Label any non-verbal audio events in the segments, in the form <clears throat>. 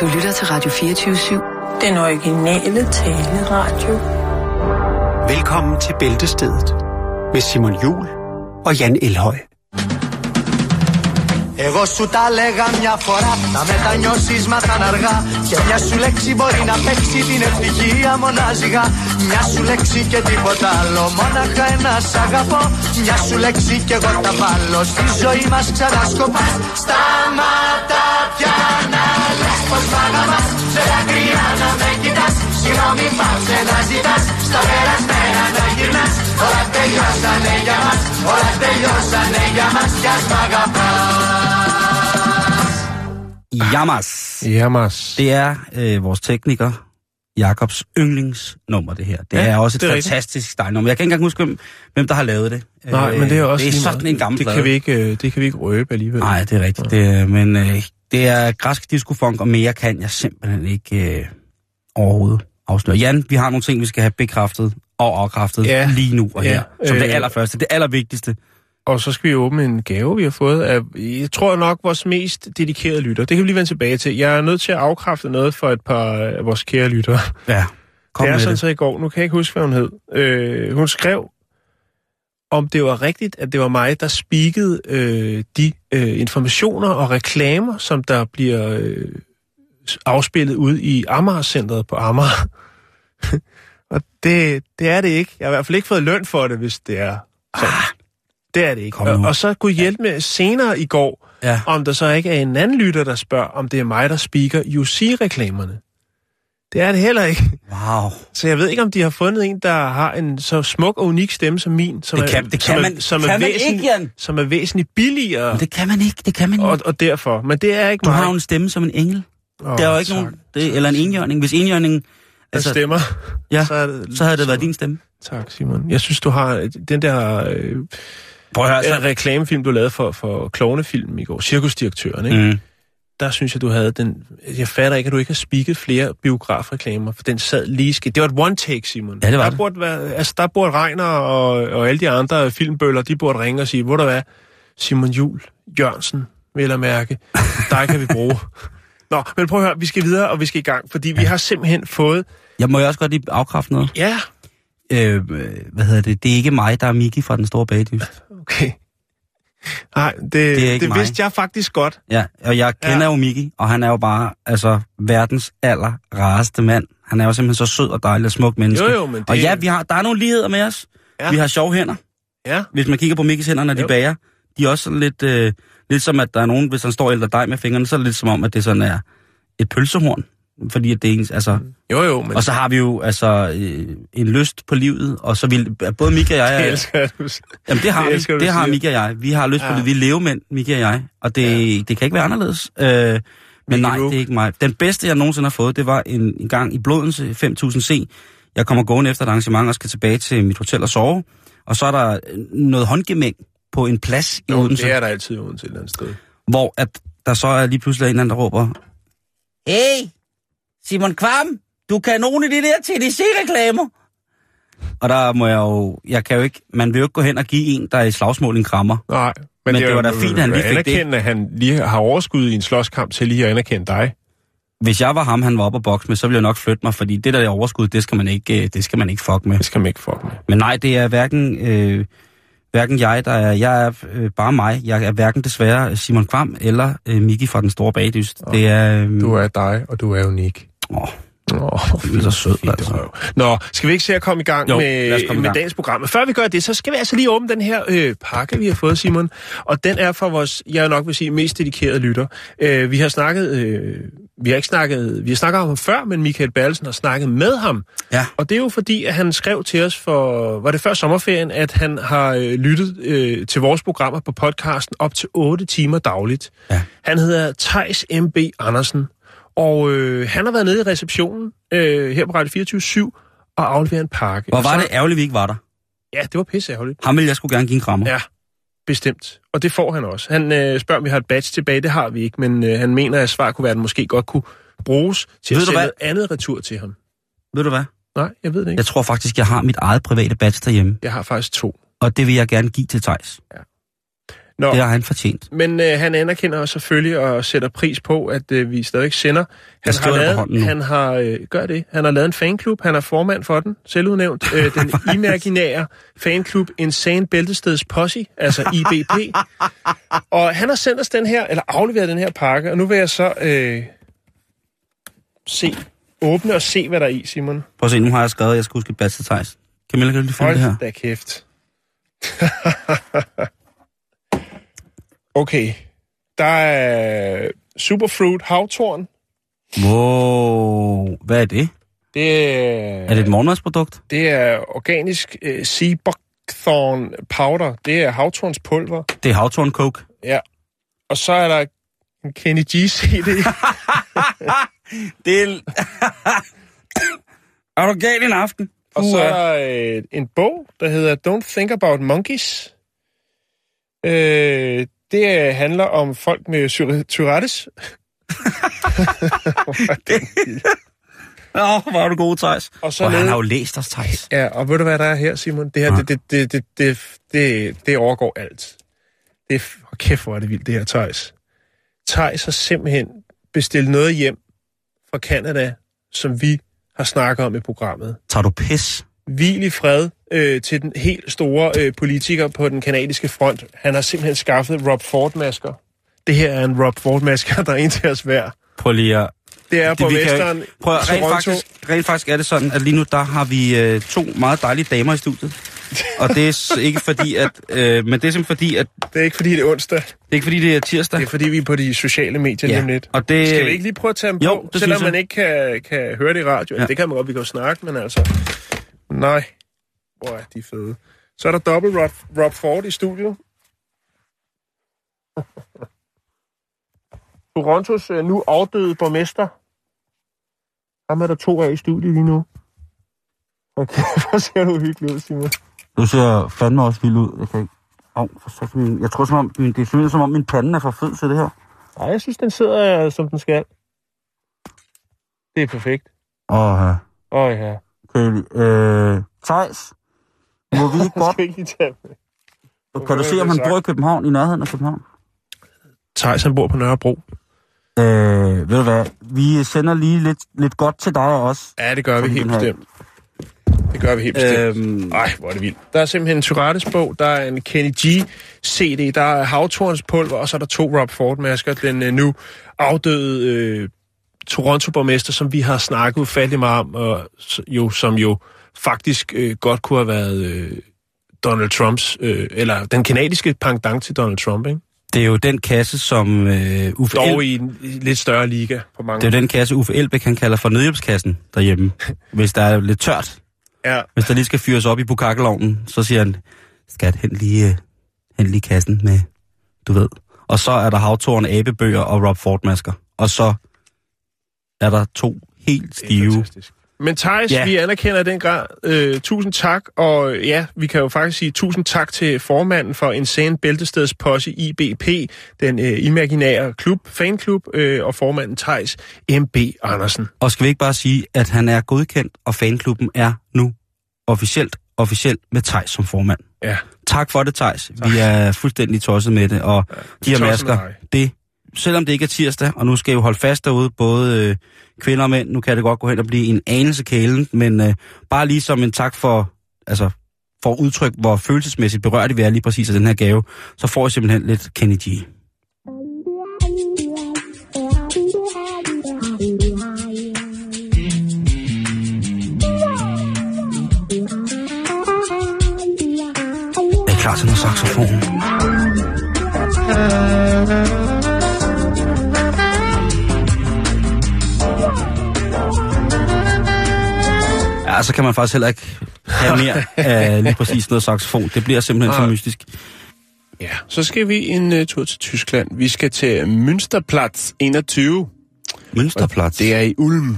Du lytter til Radio 24-7. Den originale taleradio. Velkommen til Bæltestedet med Simon Jul og Jan Elhøj. Εγώ σου τα λέγα μια φορά Να μετανιώσεις μας θα αργά Και μια σου λέξη μπορεί να παίξει την ευτυχία μονάζιγα Μια σου λέξη και τίποτα άλλο Μόναχα ένα σ' αγαπώ Μια σου λέξη και εγώ τα βάλω Στη ζωή μας ξανά Σταματά πια να λες πως μ' αγαπάς Σε δάκρυα να με κοιτάς Συγγνώμη πάψε να ζητάς Στα περασμένα να γυρνάς Όλα τελειώσανε για μας Όλα τελειώσανε για μας Κι ας μ' αγαπάς Jammers. Jammers. Det er øh, vores tekniker, Jakobs yndlingsnummer, det her. Det Ja, er også et det er rigtigt. fantastisk stejnummer. Jeg kan ikke engang huske, hvem, hvem der har lavet det. Nej, Øh, men det er også Det er lige sådan meget. en gammel det plade. kan, vi ikke, øh, det kan vi ikke røbe alligevel. Nej, det er rigtigt. Det, er- men øh, det er græsk discofunk, og mere kan jeg simpelthen ikke øh, overhovedet afsløre. Jan, vi har nogle ting, vi skal have bekræftet og afkræftet Ja. lige nu og Ja, her. Som det øh, allerførste, det allervigtigste. Og så skal vi åbne en gave, vi har fået af, jeg tror nok, vores mest dedikerede lytter. Det kan vi lige vende tilbage til. Jeg er nødt til at afkræfte noget for et par af vores kære lyttere. Ja, kom det er med sådan det. så i går, nu kan jeg ikke huske, hvad hun hed. Øh, hun skrev, om det var rigtigt, at det var mig, der spikede øh, de øh, informationer og reklamer, som der bliver øh, afspillet ud i Amager-centret på Amager. <laughs> og det, det er det ikke. Jeg har i hvert fald ikke fået løn for det, hvis det er sådan. Det er det ikke. Og, og så kunne hjælpe med senere i går, Ja. om der så ikke er en anden lytter, der spørger, om det er mig, der speaker UC-reklamerne. Det er det heller ikke. Wow. Så jeg ved ikke, om de har fundet en, der har en så smuk og unik stemme som min, som Det kan- er, det som kan er, man- som er kan man væsentlig- ikke, Jan. som er væsentligt billigere, Men det kan man ikke, det kan man ikke. og, og derfor. Men det er ikke Du mig. har jo en stemme som en engel. Åh, Der er jo ikke tak. nogen... Det, eller en enhjørning. Hvis enhjørningen... Der stemmer. Ja, så, er det, så havde det været din stemme. Tak, Simon. Jeg synes, du har den der øh, Prøv at høre, øh, reklamefilm, du lavede for, for klovnefilm i går, Cirkusdirektøren, ikke? Mm. Der synes jeg, du havde den... Jeg fatter ikke, at du ikke har spikket flere biografreklamer, for den sad lige skidt. Det var et one-take, Simon. Ja, det var der det. Burde være, altså, der burde Regner og, og alle de andre filmbøller, de burde ringe og sige, hvor der hvad, Simon Jul, Jørgensen, vil jeg mærke, dig kan vi bruge. <laughs> Nå, men prøv at høre, vi skal videre, og vi skal i gang, fordi vi har simpelthen fået... Jeg må jo også godt lige afkræfte noget. Ja, Øh, hvad hedder det? Det er ikke mig, der er Miki fra den store bagdyst. okay. Nej, det, Det det, mig. vidste jeg faktisk godt. Ja, og jeg kender Ja. jo Miki, og han er jo bare altså verdens aller rareste mand. Han er jo simpelthen så sød og dejlig og smuk menneske. Jo, jo, men det... Og ja, vi har, der er nogle ligheder med os. Ja. Vi har sjove hænder. Ja, Hvis man kigger på Mikis hænder, når de Jo. bager, de er også sådan lidt, øh, lidt som, at der er nogen, hvis han står og dig med fingrene, så er det lidt som om, at det sådan er et pølsehorn. Fordi at det er ens, altså... jo, jo, men... Og så har vi jo altså øh, en lyst på livet, og så vil både Mika og jeg... det er- elsker du Jamen det har Det elsker vi. Det har. Mika og jeg. Vi har lyst på Ja. det. Vi lever mænd, Mika og jeg. Og det, ja. det kan ikke være anderledes. Øh, men nej, det er ikke mig. Den bedste, jeg nogensinde har fået, det var en, en gang i Blodense 5000 C. Jeg kommer gående efter et arrangement og skal tilbage til mit hotel og sove. Og så er der noget håndgemæng på en plads i Jo, Odense, det er der altid i Odense et eller andet sted. hvor at der så er lige pludselig en eller anden, der råber, Hey, Simon Kvam, du kan nogle af de der TDC-reklamer. Og der må jeg jo, jeg kan jo ikke, man vil jo ikke gå hen og give en, der er i slagsmål en krammer. Nej, men, Men det jo- var da fint, at han lige fik det. anerkende, at han lige har overskud i en slåskamp til lige at anerkende dig. Hvis jeg var ham, han var oppe at bokse med, så ville jeg nok flytte mig, fordi det der er overskud, det skal man ikke, øh, det skal man ikke fuck med. Det skal man ikke fuck med. Men nej, det er hverken, øh, hverken jeg, der er, jeg er øh, bare mig. Jeg er hverken desværre Simon Kvam eller øh, Miki fra den store bagdyst. Det er, øh, Du er dig, og du er unik. Åh, Åh, du er så sød, altså. Nå, skal vi ikke se at komme i gang Jo, med, komme med gang. dagens program? Før vi gør det, så skal vi altså lige åbne den her øh, pakke, vi har fået, Simon. Og den er for vores, jeg nok vil sige, mest dedikerede lytter. Øh, vi har snakket, øh, vi har ikke snakket, vi har snakket om ham før, men Michael Berlsen har snakket med ham. Ja. Og det er jo fordi, at han skrev til os for, var det før sommerferien, at han har øh, lyttet øh, til vores programmer på podcasten op til 8 timer dagligt. Ja. Han hedder Tejs M.B. Andersen, og øh, han har været nede i receptionen øh, her på Radio 24 og afleveret en pakke. Hvor var så, det ærgerligt, vi ikke var der. Ja, det var pisse ærgerligt. Ham ville jeg skulle gerne give en krammer. Ja, bestemt. Og det får han også. Han øh, spørger, om vi har et badge tilbage. Det har vi ikke, men øh, han mener, at svar kunne være, at den måske godt kunne bruges til Ved at sende noget andet retur til ham. Ved du hvad? Nej, jeg ved det ikke. Jeg tror faktisk, jeg har mit eget private badge derhjemme, Jeg har faktisk to. og det vil jeg gerne give til Tejs. Nå, Det har han fortjent. men øh, han anerkender os selvfølgelig og sætter pris på, at øh, vi stadig sender. Han hånden nu. han har øh, gør det. Han har lavet en fanklub. Han er formand for den, selvudnævnt. <laughs> Øh, den imaginære fanklub Insane Bæltesteds Posse, altså IBP. <laughs> og han har sendt os den her, eller afleveret den her pakke, og nu vil jeg så øh, se, åbne og se, hvad der er i, Simon. Prøv at se, nu har jeg skrevet, at jeg skal huske Thijs. Camilla, kan du lige finde det her? Hold da kæft. <laughs> okay. Der er Superfruit Havtorn. Wow, hvad er det? Det er, Er det et morgenmadsprodukt? det er organisk uh, sea buckthorn powder. Det er havtorns pulver. Det er havtorn coke. Ja. Og så er der en Kenny G CD. <laughs> Det er... <laughs> er du galt en aften? og så er der øh, en bog, der hedder Don't Think About Monkeys. Øh, det øh, handler om folk med Tour- Tourettes. Åh, hvor er du god, Thijs. Og så Og han har jo læst os, Thijs. Ja, og ved du, hvad der er her, Simon? Det her, Nej. det, det, det, det, det, det, det overgår alt. Det er, kæft, hvor er det vildt, det her, Thijs. Thijs har simpelthen bestilt noget hjem fra Canada, som vi har snakket om i programmet. Tager du pis? Hvil i fred øh, til den helt store øh, politiker på den kanadiske front. Han har simpelthen skaffet Rob Ford-masker. Det her er en Rob Ford-masker, der er en til os hver. Prøv lige at... Det er Det, vi kan, prøv, rent, Toronto. faktisk, rent faktisk er det sådan, at lige nu der har vi øh, to meget dejlige damer i studiet. <laughs> Og det er ikke fordi, at... Øh, men det er simpelthen fordi, at... Det er ikke, fordi det er onsdag. Det er ikke fordi, det er tirsdag. Det er, fordi vi er på de sociale medier om lidt. og det... Skal vi ikke lige prøve at tage dem Jo, på, selvom man ikke kan, kan høre det i radio? Ja. Ja. Det kan man godt, vi kan jo snakke, men altså... Nej, hvor er de fede. Så er der dobbelt Rob, Rob Ford i studiet. <laughs> Torontos øh, nu afdøde borgmester. Ham er der to af i studiet lige nu. Okay, <laughs> hvor ser du hyggelig ud, Simon. Du ser fandme også vild ud. Jeg kan ikke... For sat min... Jeg tror som om, min... det er simpelthen som om min pande er for fed til det her. Nej, jeg synes, den sidder, øh, som den skal. Det er perfekt. Åh, ja. Åh oh, ja. Okay, øh... Thijs, må vi <laughs> ikke godt... Ikke lige tage med? Kan du se, om han bor i København, i nærheden af København? Thijs, han bor på Nørrebro. Øh, ved du hvad? Vi sender lige lidt, lidt godt til dig også. Ja, det gør vi helt bestemt. Det gør vi helt bestemt. Øhm, Ej, hvor er det vildt. Der er simpelthen en Tourettes bog, der er en Kenny G CD, der er Havtorns pulver, og så er der to Rob Ford-masker. Den øh, nu afdøde øh, Toronto-borgmester, som vi har snakket ufattelig meget om, og jo, som jo faktisk øh, godt kunne have været øh, Donald Trumps, øh, eller den kanadiske pendant til Donald Trump, ikke? det er jo den kasse, som øh, Uffe Dog El- i en lidt større liga på mange Det er jo den kasse, Uffe Elbæk han kalder for nødhjælpskassen derhjemme. <laughs> Hvis der er lidt tørt, Ja, hvis der lige skal fyres op i bukakkelovnen, så siger han, skat, hen lige, øh, hen lige kassen med, du ved. Og så er der havtårn, abebøger og Rob Ford-masker. Og så er der to helt det er stive. fantastisk. Men Thijs, Ja. vi anerkender den grad. Øh, tusind tak, og ja, vi kan jo faktisk sige tusind tak til formanden for Insane Bæltesteds Posse IBP, den øh, imaginære klub, fanklub, øh, og formanden Thijs M.B. Andersen. Og skal vi ikke bare sige, at han er godkendt, og fanklubben er nu officielt, officielt med Tejs som formand. Ja, Tak for det, Tejs. Vi er fuldstændig tosset med det, og ja, de her masker, det, selvom det ikke er tirsdag, og nu skal jeg jo holde fast derude, både øh, kvinder og mænd, nu kan det godt gå hen og blive en anelse kælen, men øh, bare lige som en tak for, altså, for at udtrykke, hvor følelsesmæssigt berørte vi er lige præcis af den her gave, så får jeg simpelthen lidt Kenny G. Jeg er klar til noget saxofon. Så kan man faktisk heller ikke have <laughs> mere af lige præcis noget saxofon. Det bliver simpelthen for mystisk. ja. Så skal vi en uh, tur til Tyskland. Vi skal til Münsterplatz 21. Mønsterplads. Det er i Ulm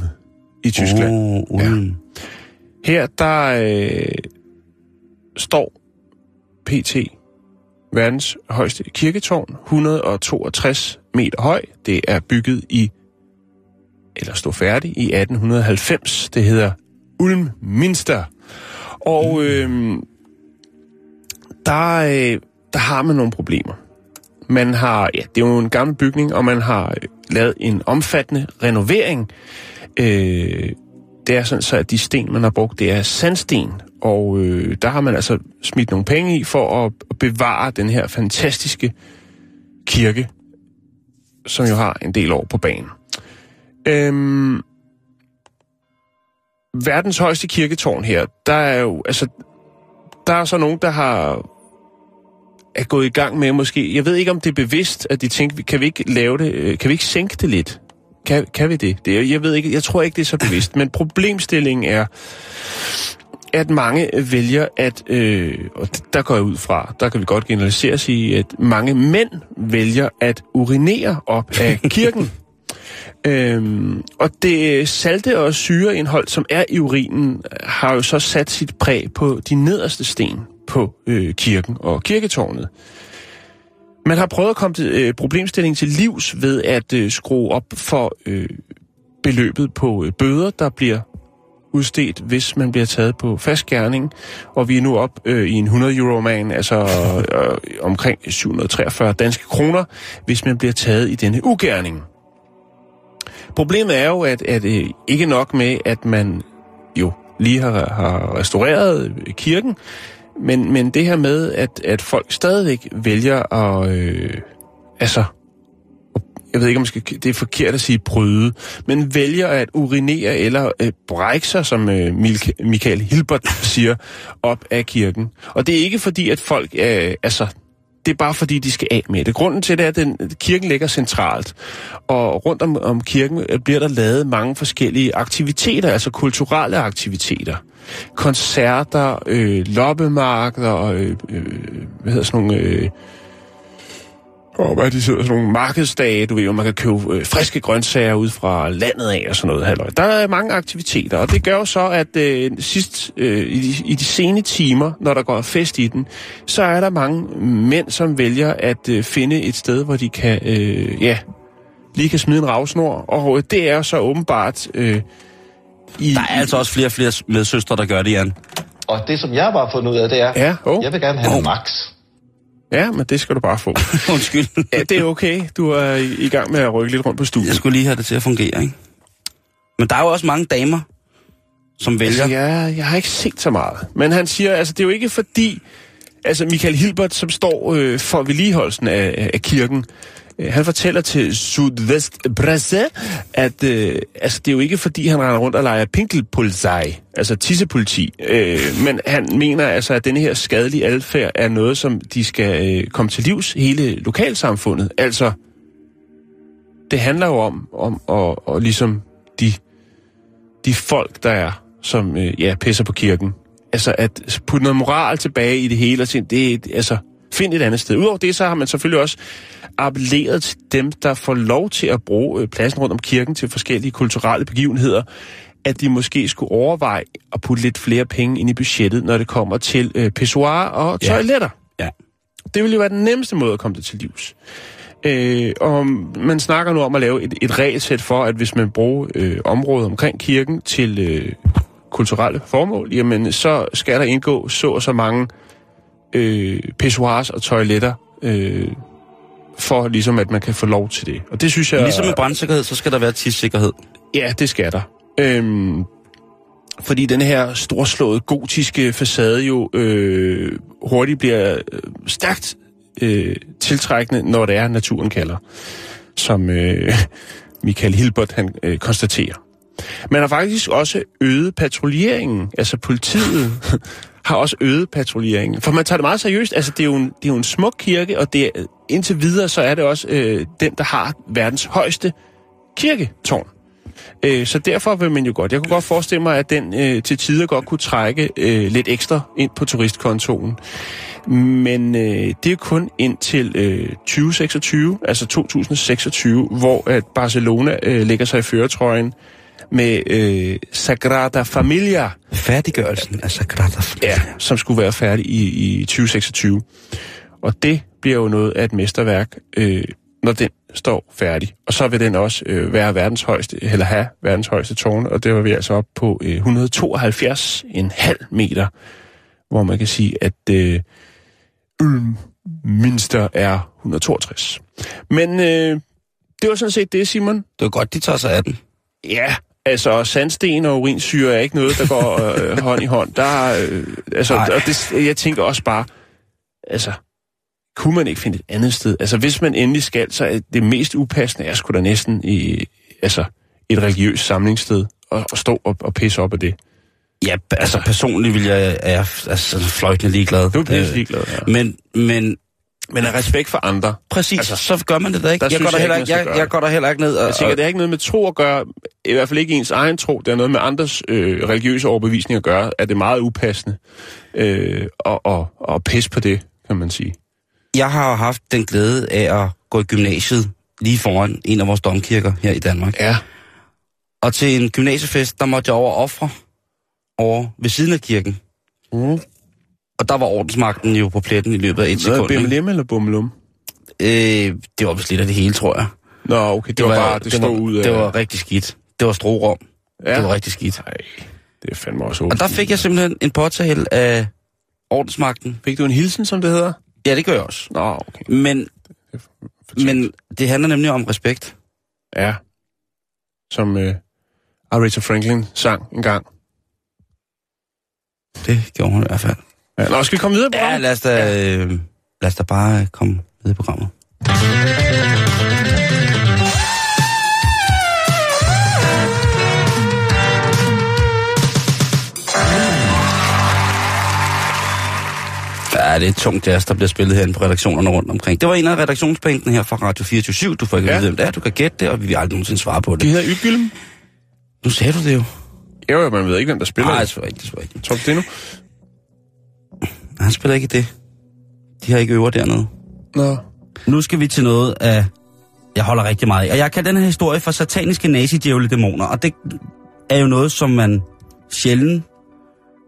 i Tyskland. Oh, Ulm. Her der øh, står PT verdens højeste kirketårn, 162 meter høj. Det er bygget i, eller stod færdig i 1890. Det hedder Ulm Minster. Og øh, der, øh, der har man nogle problemer. Man har, ja, det er jo en gammel bygning, og man har øh, lavet en omfattende renovering. Øh, det er sådan så, at de sten, man har brugt, det er sandsten, og øh, der har man altså smidt nogle penge i for at, at bevare den her fantastiske kirke, som jo har en del år på banen. Øhm, verdens højeste kirketårn her, der er jo, altså, der er så nogen, der har er gået i gang med måske, jeg ved ikke om det er bevidst, at de tænker, kan vi ikke lave det, øh, kan vi ikke sænke det lidt? Kan, kan vi det? det? Jeg ved ikke, jeg tror ikke, det er så bevidst, men problemstillingen er, at mange vælger at, øh, og der går jeg ud fra, der kan vi godt generalisere sige, at mange mænd vælger at urinere op af kirken. <laughs> Øhm, og det øh, salte og syreindhold, som er i urinen, øh, har jo så sat sit præg på de nederste sten på øh, kirken og kirketårnet. Man har prøvet at komme til øh, problemstillingen til livs ved at øh, skrue op for øh, beløbet på øh, bøder, der bliver udstedt, hvis man bliver taget på fast gerning. Og vi er nu op øh, i en 100 euro man, altså øh, omkring 743 danske kroner, hvis man bliver taget i denne ugerning. Problemet er jo, at, at øh, ikke nok med, at man jo lige har, har restaureret kirken, men, men det her med, at, at folk stadigvæk vælger at, øh, altså, jeg ved ikke, om skal, det er forkert at sige bryde, men vælger at urinere eller øh, brække sig, som øh, Michael Hilbert siger, op af kirken. Og det er ikke fordi, at folk, øh, altså, det er bare fordi, de skal af med det. Grunden til det er, at den, kirken ligger centralt, og rundt om, om kirken øh, bliver der lavet mange forskellige aktiviteter, altså kulturelle aktiviteter. Koncerter, øh, loppemarkeder, øh, øh, hvad hedder sådan nogle... Øh, og hvad de sidder, sådan nogle markedsdage, du ved, hvor man kan købe øh, friske grøntsager ud fra landet af og sådan noget. Halløj. Der er mange aktiviteter, og det gør jo så, at øh, sidst øh, i, de, i de sene timer, når der går fest i den, så er der mange mænd, som vælger at øh, finde et sted, hvor de kan, øh, ja, lige kan smide en ravsnor, og øh, det er så åbenbart... Øh, i, der er altså også flere og flere medsøstre, der gør det, Jan. Og det, som jeg bare har fundet ud af, det er, ja, oh. jeg vil gerne have oh. en max. Ja, men det skal du bare få. <laughs> Undskyld. ja, det er okay. Du er i, i gang med at rykke lidt rundt på studiet. Jeg skulle lige have det til at fungere, ikke? Men der er jo også mange damer, som vælger... Altså, ja, jeg har ikke set så meget. Men han siger, altså det er jo ikke fordi... Altså Michael Hilbert, som står øh, for vedligeholdelsen af, af kirken, Øh, han fortæller til Sudvest Presse, at øh, altså, det er jo ikke fordi, han render rundt og leger pinkelpulsej, altså tissepoliti, øh, men han mener altså, at denne her skadelige adfærd er noget, som de skal øh, komme til livs, hele lokalsamfundet. Altså, det handler jo om, om og, og ligesom de, de folk, der er, som øh, ja, pisser på kirken. Altså, at putte noget moral tilbage i det hele, og sige, det, altså, find et andet sted. Udover det, så har man selvfølgelig også appelleret til dem, der får lov til at bruge øh, pladsen rundt om kirken til forskellige kulturelle begivenheder, at de måske skulle overveje at putte lidt flere penge ind i budgettet, når det kommer til øh, pissoir og ja. toiletter. Ja. Det ville jo være den nemmeste måde at komme det til livs. Øh, og man snakker nu om at lave et, et regelsæt for, at hvis man bruger øh, området omkring kirken til øh, kulturelle formål, jamen så skal der indgå så og så mange øh, pissoirs og toiletter øh, for ligesom, at man kan få lov til det. Og det synes jeg... Ligesom med brandsikkerhed, så skal der være tidssikkerhed. Ja, det skal der. Øhm, fordi den her storslåede gotiske facade jo øh, hurtigt bliver øh, stærkt øh, tiltrækkende, når det er, naturen kalder. Som øh, <laughs> Michael Hilbert han øh, konstaterer. Man har faktisk også øget patruljeringen. Altså politiet <laughs> har også øget patruljeringen. For man tager det meget seriøst. Altså, det er jo en, det er jo en smuk kirke, og det er, indtil videre, så er det også øh, den, der har verdens højeste kirketårn. Øh, så derfor vil man jo godt. Jeg kunne godt forestille mig, at den øh, til tider godt kunne trække øh, lidt ekstra ind på turistkontoen. Men øh, det er kun indtil øh, 2026, altså 2026, hvor at Barcelona øh, lægger sig i føretrøjen med øh, Sagrada Familia. Færdiggørelsen af Sagrada Familia. Ja, som skulle være færdig i, i 2026. Og det bliver jo noget af et mesterværk, øh, når den står færdig. Og så vil den også øh, være verdens højeste, eller have verdens højeste tårn, og det var vi altså op på øh, 172,5 meter, hvor man kan sige, at øh, mindste er 162. Men øh, det var sådan set det, Simon. Det var godt, de tager sig af den. Ja, altså sandsten og urinsyre er ikke noget, der går øh, <laughs> hånd i hånd. Der, er, øh, altså, og det, jeg tænker også bare, altså, kunne man ikke finde et andet sted? Altså, hvis man endelig skal, så er det mest upassende, er sgu da næsten i altså, et religiøst samlingssted og, og stå og, og pisse op af det. Ja, altså personligt vil jeg, er jeg altså, fløjtende ligeglad. Du er pisse Øh, ligeglad, ja. Men, men Men af respekt for andre. præcis, Altså, så gør man det da ikke. der Jeg går, der jeg heller, ikke, jeg, jeg går der heller ikke ned og... Jeg tænker, det har ikke noget med tro at gøre, i hvert fald ikke ens egen tro, det har noget med andres øh, religiøse overbevisning at gøre, at det er meget upassende øh, og, og, og pisse på det, kan man sige. jeg har haft den glæde af at gå i gymnasiet lige foran en af vores domkirker her i Danmark. Ja. Og til en gymnasiefest, der måtte jeg over ofre over ved siden af kirken. Mm. Og der var ordensmagten jo på pletten i løbet af et sekund. ikke? BMLM eller Bummelum? Øh, det var vist lidt af det hele, tror jeg. Nå, okay, det, det var, bare, det, stod var, ud af... Det var rigtig skidt. Det var strorum. ja. Det var rigtig skidt. Nej, det er fandme også Og der fik jeg simpelthen en påtale af ordensmagten. Fik du en hilsen, som det hedder? Ja, det gør jeg også. Nå, okay. Men, Fortjent. men det handler nemlig om respekt. Ja. Som øh, Aretha Franklin sang en gang. Det gjorde hun i hvert fald. Ja. Nå, skal vi komme videre på Ja, lad os da, øh, lad os da bare øh, komme videre i programmet. Ja, det er tungt jazz, der bliver spillet herinde på redaktionerne rundt omkring. Det var en af redaktionsbænkene her fra Radio 24 Du får ikke Ja. vide, hvem det er. Du kan gætte det, og vi vil aldrig nogensinde svare på De det. hedder Ydgylm. Nu sagde du det jo. Jo, jo, man ved ikke, hvem der spiller. Nej, det. det var ikke, det. Tror du det nu? Han spiller ikke det. De har ikke øver dernede. Nå. Nu skal vi til noget af... Jeg holder rigtig meget af. Og jeg kalder den her historie for sataniske nazi dæmoner og det er jo noget, som man sjældent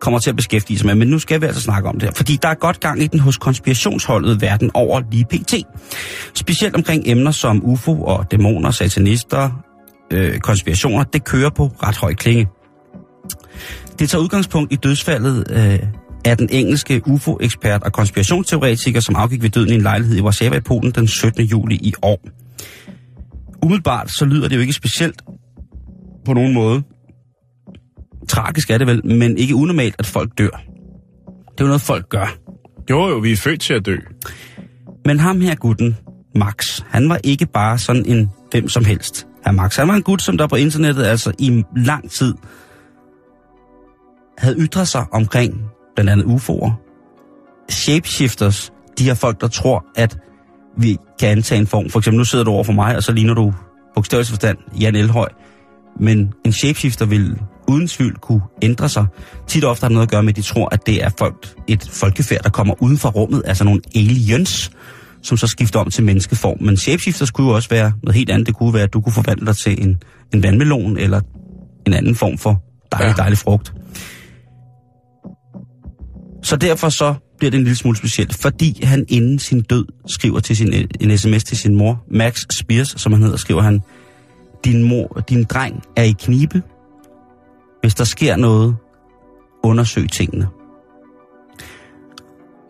kommer til at beskæftige sig med. Men nu skal vi altså snakke om det her. Fordi der er godt gang i den hos konspirationsholdet verden over lige pt. Specielt omkring emner som UFO og dæmoner, satanister, øh, konspirationer. Det kører på ret høj klinge. Det tager udgangspunkt i dødsfaldet øh, af den engelske UFO-ekspert og konspirationsteoretiker, som afgik ved døden i en lejlighed i Warszawa i Polen den 17. juli i år. Umiddelbart så lyder det jo ikke specielt på nogen måde. Tragisk er det vel, men ikke unormalt, at folk dør. Det er jo noget, folk gør. Jo, jo, vi er født til at dø. Men ham her gutten, Max, han var ikke bare sådan en hvem som helst. Her Max, han var en gut, som der på internettet altså i lang tid havde ytret sig omkring blandt andet UFO'er. Shapeshifters, de her folk, der tror, at vi kan antage en form. For eksempel, nu sidder du over for mig, og så ligner du bogstaveligt forstand Jan Elhøj. Men en shapeshifter vil uden tvivl kunne ændre sig. Tit og ofte har det noget at gøre med, at de tror, at det er folk, et folkefærd, der kommer uden for rummet, altså nogle aliens, som så skifter om til menneskeform. Men shapeshifters kunne jo også være noget helt andet. Det kunne være, at du kunne forvandle dig til en, en vandmelon, eller en anden form for dejlig, Ja. dejlig frugt. Så derfor så bliver det en lille smule specielt, fordi han inden sin død skriver til sin, en sms til sin mor, Max Spears, som han hedder, skriver han, din mor, din dreng er i knibe. Hvis der sker noget, undersøg tingene.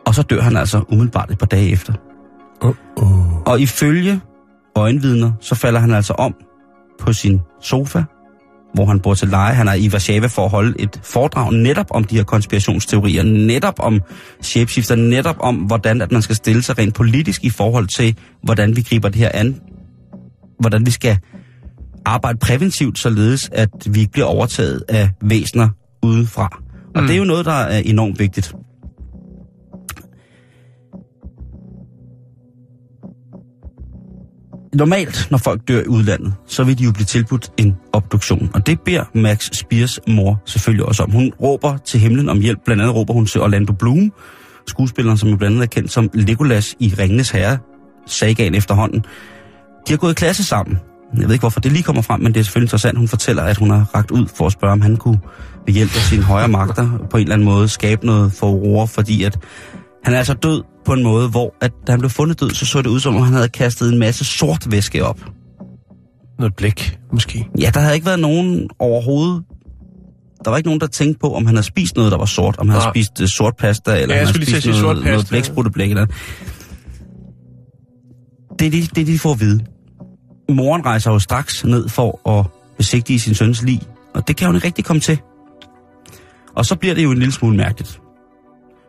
Og så dør han altså umiddelbart et par dage efter. Uh-oh. Og ifølge øjenvidner, så falder han altså om på sin sofa, hvor han bor til leje. Han er i Warszawa for at holde et foredrag netop om de her konspirationsteorier, netop om shapeshifter, netop om, hvordan at man skal stille sig rent politisk i forhold til, hvordan vi griber det her an. Hvordan vi skal arbejde præventivt, således at vi ikke bliver overtaget af væsener udefra. Og mm. det er jo noget, der er enormt vigtigt. Normalt, når folk dør i udlandet, så vil de jo blive tilbudt en obduktion. Og det beder Max Spears mor selvfølgelig også om. Hun råber til himlen om hjælp. Blandt andet råber hun til Orlando Bloom, skuespilleren, som jo blandt andet er kendt som Legolas i Ringenes Herre, sagaen efterhånden. De har gået i klasse sammen. Jeg ved ikke, hvorfor det lige kommer frem, men det er selvfølgelig interessant. Hun fortæller, at hun har ragt ud for at spørge, om han kunne ved hjælp af sine højere magter på en eller anden måde skabe noget for Aurora, fordi at han er altså død på en måde, hvor at, da han blev fundet død, så så det ud som om, han havde kastet en masse sort væske op. Noget blæk, måske. Ja, der havde ikke været nogen overhovedet. Der var ikke nogen, der tænkte på, om han havde spist noget, der var sort. Om han havde Nej. spist uh, sort pasta, eller Ja, om han havde spist noget, noget pasta. blækspruteblæk. Eller. Det er det, det, de får at vide. Moren rejser jo straks ned for at besigtige sin søns lig, og det kan hun ikke rigtig komme til. Og så bliver det jo en lille smule mærkeligt.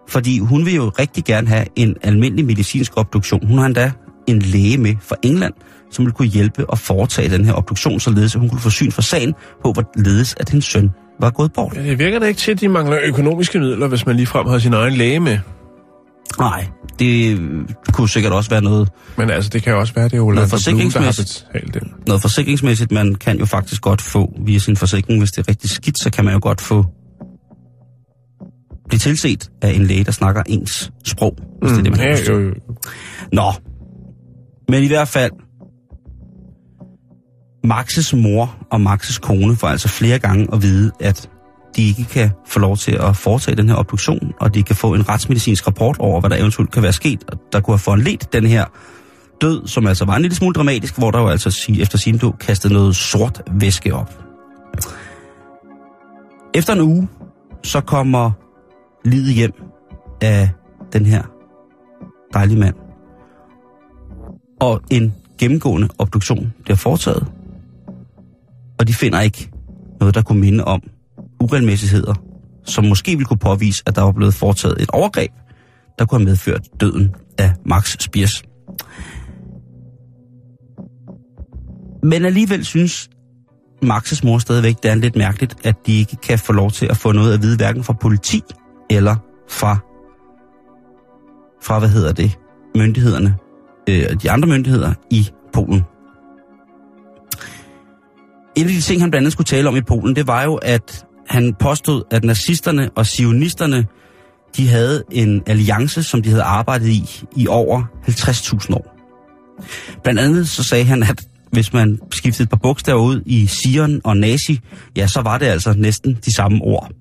Fordi hun vil jo rigtig gerne have en almindelig medicinsk obduktion. Hun har endda en læge med fra England, som vil kunne hjælpe og foretage den her obduktion, således at hun kunne få syn for sagen på, hvorledes at hendes søn var gået bort. Ja, det virker da ikke til, at de mangler økonomiske midler, hvis man ligefrem har sin egen læge med. Nej, det kunne sikkert også være noget, Men altså, det kan jo også være, det er Orlando Bloom, der har betalt det. noget forsikringsmæssigt. Man kan jo faktisk godt få via sin forsikring, hvis det er rigtig skidt, så kan man jo godt få blive tilset af en læge, der snakker ens sprog, hvis det er det, man har Mm, til. jo, jo. Nå, men i hvert fald, Maxes mor og Maxes kone får altså flere gange at vide, at de ikke kan få lov til at foretage den her obduktion, og de kan få en retsmedicinsk rapport over, hvad der eventuelt kan være sket, og der kunne have foranledt den her død, som altså var en lille smule dramatisk, hvor der jo altså efter sin blev kastet noget sort væske op. Efter en uge, så kommer livet hjem af den her dejlige mand. Og en gennemgående obduktion bliver foretaget. Og de finder ikke noget, der kunne minde om uregelmæssigheder, som måske ville kunne påvise, at der var blevet foretaget et overgreb, der kunne have medført døden af Max Spiers. Men alligevel synes Maxes mor stadigvæk, det er lidt mærkeligt, at de ikke kan få lov til at få noget at vide, hverken fra politi eller fra, fra hvad hedder det, myndighederne, øh, de andre myndigheder i Polen. En af de ting, han blandt andet skulle tale om i Polen, det var jo, at han påstod, at nazisterne og sionisterne, de havde en alliance, som de havde arbejdet i i over 50.000 år. Blandt andet så sagde han, at hvis man skiftede et par bogstaver ud i Sion og Nazi, ja, så var det altså næsten de samme ord.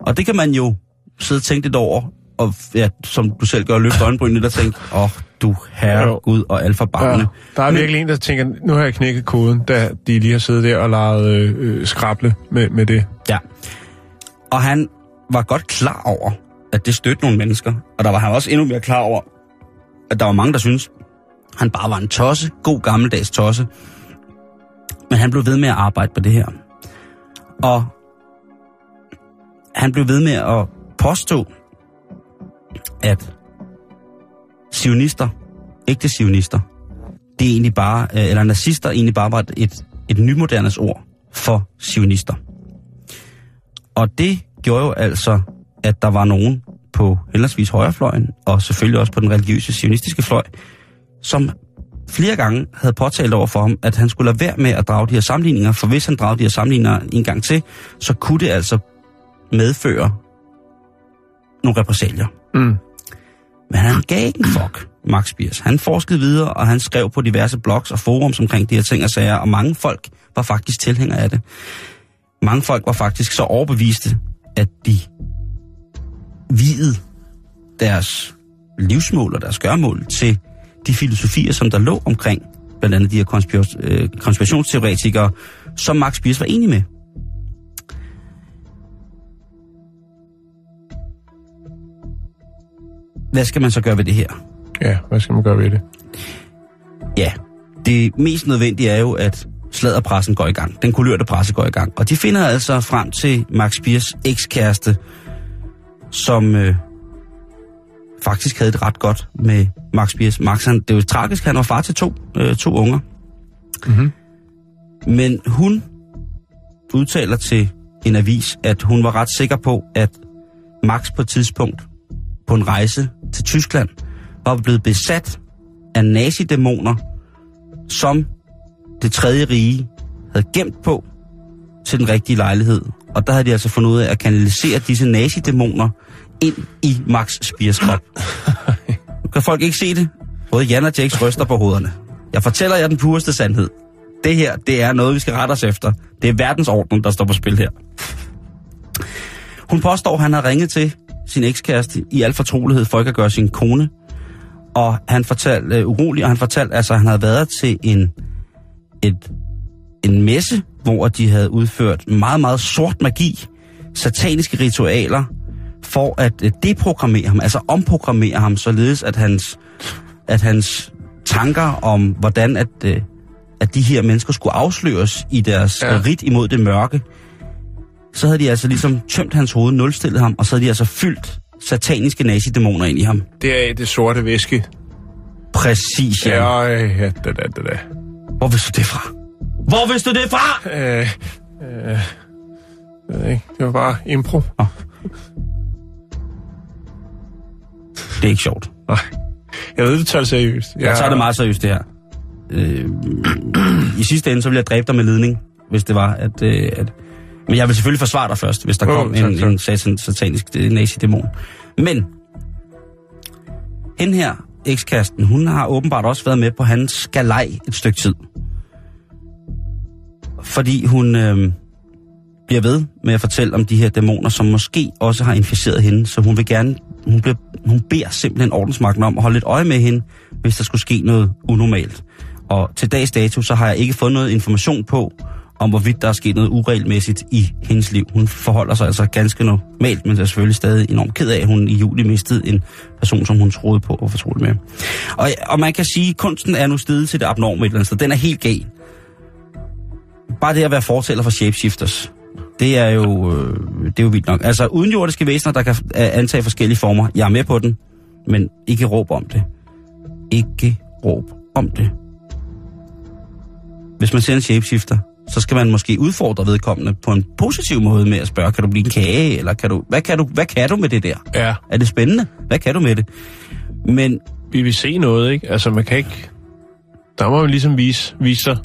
Og det kan man jo sidde og tænke lidt over, og ja, som du selv gør, løfte øjenbrynene og tænke, åh, oh, du herre. Gud og alfa Ja, der er virkelig en, der tænker, nu har jeg knækket koden, da de lige har siddet der og leget øh, øh, skrable med, med det. Ja. Og han var godt klar over, at det stødte nogle mennesker. Og der var han også endnu mere klar over, at der var mange, der synes han bare var en tosse. God gammeldags tosse. Men han blev ved med at arbejde på det her. Og han blev ved med at påstå, at sionister, ægte sionister, det er egentlig bare, øh, eller nazister egentlig bare var et, et, et nymodernes ord for sionister. Og det gjorde jo altså, at der var nogen på henholdsvis højrefløjen, og selvfølgelig også på den religiøse sionistiske fløj, som flere gange havde påtalt over for ham, at han skulle lade være med at drage de her sammenligninger, for hvis han dragede de her sammenligninger en gang til, så kunne det altså medføre nogle repressalier. Mm. Men han gav ikke en fuck, Max Biers. Han forskede videre, og han skrev på diverse blogs og forums omkring de her ting og sager, og mange folk var faktisk tilhængere af det. Mange folk var faktisk så overbeviste, at de videde deres livsmål og deres gørmål til de filosofier, som der lå omkring blandt andet de her øh, konspirationsteoretikere, som Max Biers var enig med. Hvad skal man så gøre ved det her? Ja, hvad skal man gøre ved det? Ja, det mest nødvendige er jo, at sladderpressen går i gang. Den kulørte presse går i gang. Og de finder altså frem til Max Biers ekskæreste, som øh, faktisk havde det ret godt med Max Biers. Max, han, det er jo tragisk, han var far til to, øh, to unger. Mhm. Men hun udtaler til en avis, at hun var ret sikker på, at Max på et tidspunkt på en rejse til Tyskland var blevet besat af nazidæmoner, som det tredje rige havde gemt på til den rigtige lejlighed. Og der havde de altså fundet ud af at kanalisere disse nazidæmoner ind i Max Spiers krop. Nu <laughs> kan folk ikke se det. Både Jan og Jakes ryster på hovederne. Jeg fortæller jer den pureste sandhed. Det her, det er noget, vi skal rette os efter. Det er verdensordenen, der står på spil her. Hun påstår, at han har ringet til sin ekskæreste i al fortrolighed for ikke at gøre sin kone. Og han fortalte uh, urolig, og han fortalte, altså, at han havde været til en, et, en messe, hvor de havde udført meget, meget sort magi, sataniske ritualer, for at uh, deprogrammere ham, altså omprogrammere ham, således at hans, at hans tanker om, hvordan at, øh, at de her mennesker skulle afsløres i deres ja. rit imod det mørke, så havde de altså ligesom tømt hans hoved, nulstillet ham, og så havde de altså fyldt sataniske nazidæmoner ind i ham. Det er det sorte væske. Præcis, ja. Ja, ja, da, da, da, da. Hvor vidste du det fra? Hvor vidste du det fra? Øh, øh, jeg ved ikke, det var bare impro. Det er ikke sjovt. Nej, jeg ved, du tager det seriøst. Jeg tager det meget seriøst, det her. Øh, <clears throat> I sidste ende, så ville jeg dræbe dig med ledning, hvis det var, at... Øh, at men jeg vil selvfølgelig forsvare dig først, hvis der Åh, kom tak, en, tak. en satan, satanisk øh, nazidæmon. Men, hende her, ekskasten, hun har åbenbart også været med på hans skalej et stykke tid. Fordi hun øh, bliver ved med at fortælle om de her dæmoner, som måske også har inficeret hende, så hun vil gerne, hun, bliver, hun beder simpelthen ordensmagten om at holde lidt øje med hende, hvis der skulle ske noget unormalt. Og til dags dato, så har jeg ikke fået noget information på, om hvorvidt der er sket noget uregelmæssigt i hendes liv. Hun forholder sig altså ganske normalt, men er selvfølgelig stadig enormt ked af, at hun i juli mistede en person, som hun troede på og fortroede med. Og, og man kan sige, at kunsten er nu stedet til det abnorme et eller andet sted. Den er helt gal. Bare det at være fortæller for shapeshifters, det er jo, øh, det er jo vildt nok. Altså udenjordiske væsener, der kan antage forskellige former. Jeg er med på den, men ikke råb om det. Ikke råb om det. Hvis man ser en shapeshifter, så skal man måske udfordre vedkommende på en positiv måde med at spørge, kan du blive en kage, eller kan du, hvad, kan du, hvad kan du med det der? Ja, Er det spændende? Hvad kan du med det? Men vi vil se noget, ikke? Altså, man kan ikke... Der må man ligesom vise, vise sig.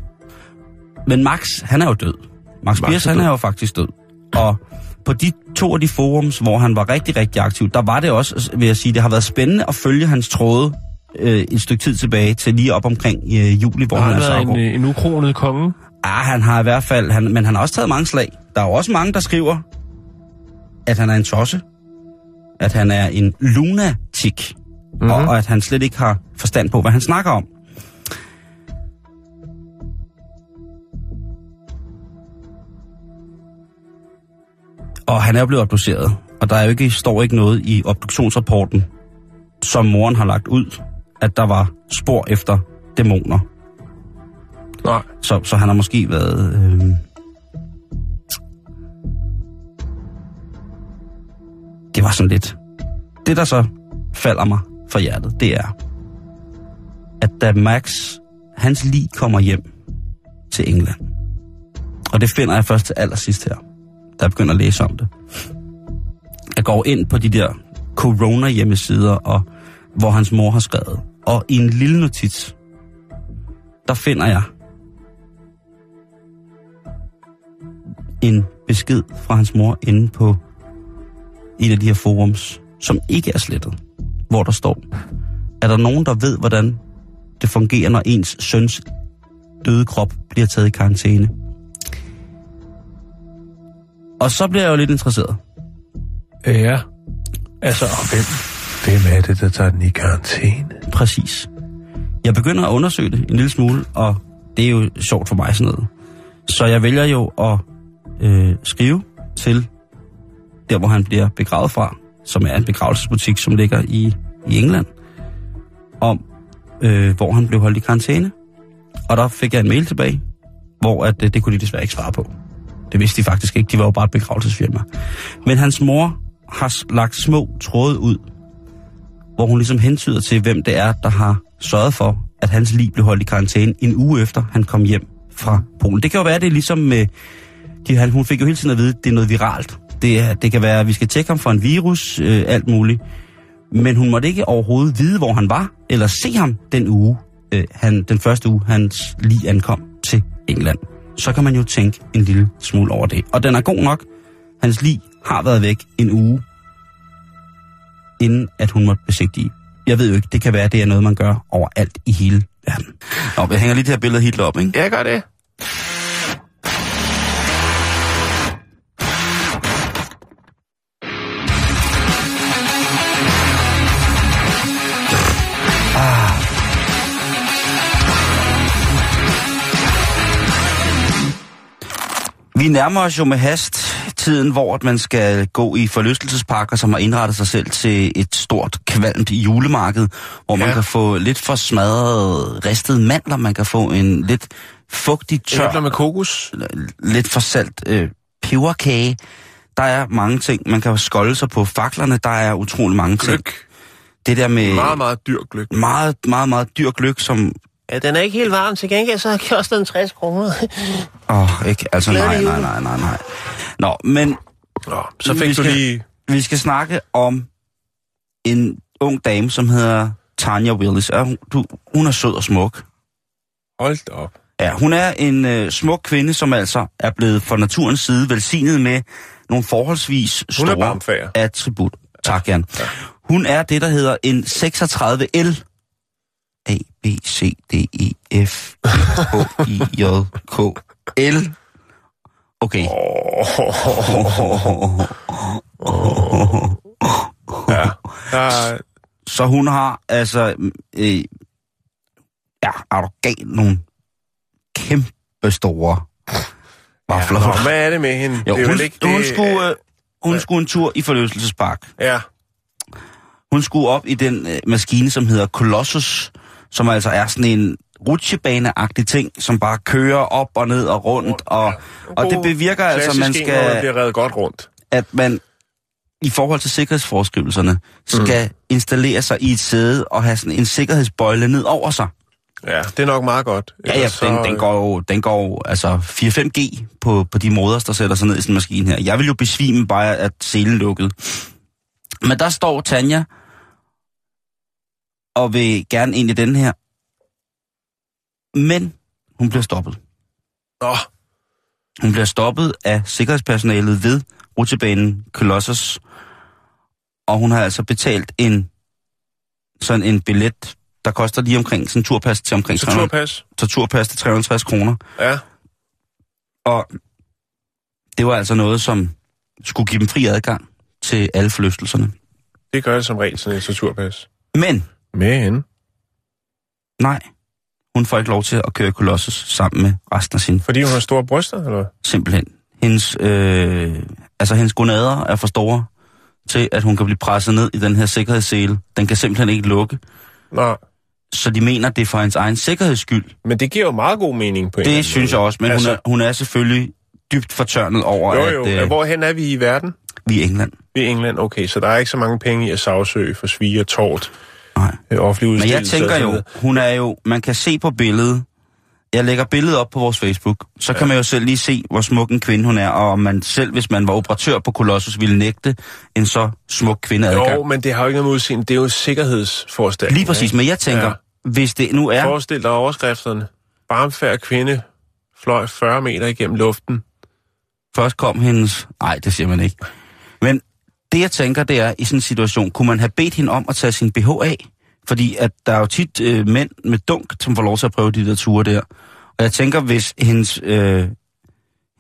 Men Max, han er jo død. Max, Max Biers, er han er jo faktisk død. Og på de to af de forums, hvor han var rigtig, rigtig aktiv, der var det også, vil jeg sige, det har været spændende at følge hans tråde øh, et stykke tid tilbage til lige op omkring øh, juli, hvor Har han er så en, øh, en ukronet konge? Ah, han har i hvert fald, han, men han har også taget mange slag. Der er jo også mange, der skriver, at han er en tosse, at han er en lunatik, mm-hmm. og, og at han slet ikke har forstand på, hvad han snakker om. Og han er blevet obduceret, og der er jo ikke, står ikke noget i obduktionsrapporten, som moren har lagt ud, at der var spor efter dæmoner. Nej. Så, så han har måske været... Øh... Det var sådan lidt... Det, der så falder mig for hjertet, det er, at da Max, hans lig kommer hjem til England, og det finder jeg først til allersidst her, da jeg begynder at læse om det. Jeg går ind på de der corona-hjemmesider, og hvor hans mor har skrevet, og i en lille notits, der finder jeg en besked fra hans mor inde på en af de her forums, som ikke er slettet, hvor der står, er der nogen, der ved, hvordan det fungerer, når ens søns døde krop bliver taget i karantæne? Og så bliver jeg jo lidt interesseret. Ja. Altså, og hvem, hvem er det, der tager den i karantæne? Præcis. Jeg begynder at undersøge det en lille smule, og det er jo sjovt for mig sådan noget. Så jeg vælger jo at øh, skrive til der, hvor han bliver begravet fra, som er en begravelsesbutik, som ligger i, i England, om øh, hvor han blev holdt i karantæne. Og der fik jeg en mail tilbage, hvor at, øh, det kunne de desværre ikke svare på. Det vidste de faktisk ikke, de var jo bare et begravelsesfirma. Men hans mor har lagt små tråde ud, hvor hun ligesom hentyder til, hvem det er, der har sørget for, at hans liv blev holdt i karantæne en uge efter, han kom hjem fra Polen. Det kan jo være, det er ligesom med... De, han, hun fik jo hele tiden at vide, at det er noget viralt. Det, er, det kan være, at vi skal tjekke ham for en virus, øh, alt muligt. Men hun måtte ikke overhovedet vide, hvor han var, eller se ham den uge, øh, han, den første uge, hans lige ankom til England. Så kan man jo tænke en lille smule over det. Og den er god nok. Hans lig har været væk en uge, inden at hun måtte besigtige. Jeg ved jo ikke, det kan være, det er noget, man gør overalt i hele verden. Nå, jeg hænger lige det her billede Hitler op, ikke? Jeg gør det. Vi nærmer os jo med hast tiden, hvor man skal gå i forlystelsesparker, som har indrettet sig selv til et stort, kvalmt julemarked, hvor ja. man kan få lidt for smadret ristede mandler, man kan få en lidt fugtig, tør, Æbler med kokos. lidt for salt øh, peberkage. Der er mange ting. Man kan skolde sig på faklerne. Der er utrolig mange ting. Gløk. Det der med Meget, meget dyr gløk. meget, meget, meget dyr gløk, som... Ja, den er ikke helt varm. Til gengæld så koster den 60 kroner. Åh, oh, ikke? Altså, nej, nej, nej, nej, nej. Nå, men Nå, så Vi fik du skal- lige... vi skal snakke om en ung dame, som hedder Tanya Willis. Er hun, du, hun er sød og smuk. Hold op. Ja, hun er en øh, smuk kvinde, som altså er blevet fra naturens side velsignet med nogle forholdsvis store barmfager. attribut. Tak, Jan. Hun er det, der hedder en 36L. B, C, D, E, F, H, I, J, K, L. Okay. Ja. Er, Så hun har altså, øh, ja, gal, nogle kæmpe store vafler. Nå, hvad er det med hende? jo, det hun, ikke, hun, det, skulle, øh, hun skulle en tur i forlystelsespark. Ja, Hun skulle op i den øh, maskine, som hedder Colossus, som altså er sådan en rutsjebaneagtig ting, som bare kører op og ned og rundt, og, og det bevirker altså, at man skal, bliver revet godt rundt. at man i forhold til sikkerhedsforskrivelserne skal mm. installere sig i et sæde og have sådan en sikkerhedsbøjle ned over sig. Ja, det er nok meget godt. Ja, ja, den, den går jo, den går jo, altså 4-5G på, på de måder, der sætter sig ned i sådan en maskine her. Jeg vil jo besvime bare, at selen lukkede. Men der står Tanja, og vil gerne ind i den her. Men hun bliver stoppet. Nå, Hun bliver stoppet af sikkerhedspersonalet ved rutsjebanen Colossus, og hun har altså betalt en sådan en billet, der koster lige omkring sådan en turpas til omkring så 300, turpas. så turpas til 350 kroner. Ja, Og det var altså noget, som skulle give dem fri adgang til alle forlystelserne. det gør det som regel sådan en turpas. Men Men, nej, hun får ikke lov til at køre Colossus sammen med resten af sin fordi hun har store bryster, eller? simpelthen. Hendes, øh, altså hendes gonader er for store til, at hun kan blive presset ned i den her sikkerhedssele. Den kan simpelthen ikke lukke. Nå, Så de mener, det er for hendes egen sikkerheds skyld. men det giver jo meget god mening på en eller Det synes måde. jeg også, men altså, hun, er, hun er selvfølgelig dybt fortørnet over, Jo, jo. at øh, Hvorhen er vi i verden? vi er i England. Vi er i England, okay. Så der er ikke så mange penge i at sagsøge for svige og tort. Nej. Øh, offentlige Men jeg tænker jo, hun er jo, man kan se på billedet, jeg lægger billedet op på vores Facebook, så ja. kan man jo selv lige se, hvor smuk en kvinde hun er, og om man selv, hvis man var operatør på Colossus, ville nægte en så smuk kvinde adgang. Jo, men det har jo ikke noget med udseende. Det er jo sikkerhedsforanstaltning. Lige præcis, men jeg tænker, ja. hvis det nu er, Forestil dig overskrifterne. Barmfærd kvinde fløj 40 meter igennem luften. først kom hendes... Nej, det siger man ikke. Men det jeg tænker, det er, i sådan en situation, kunne man have bedt hende om at tage sin BH af? Fordi at der er jo tit øh, mænd med dunk, som får lov til at prøve de der ture der. Og jeg tænker, hvis hendes, øh,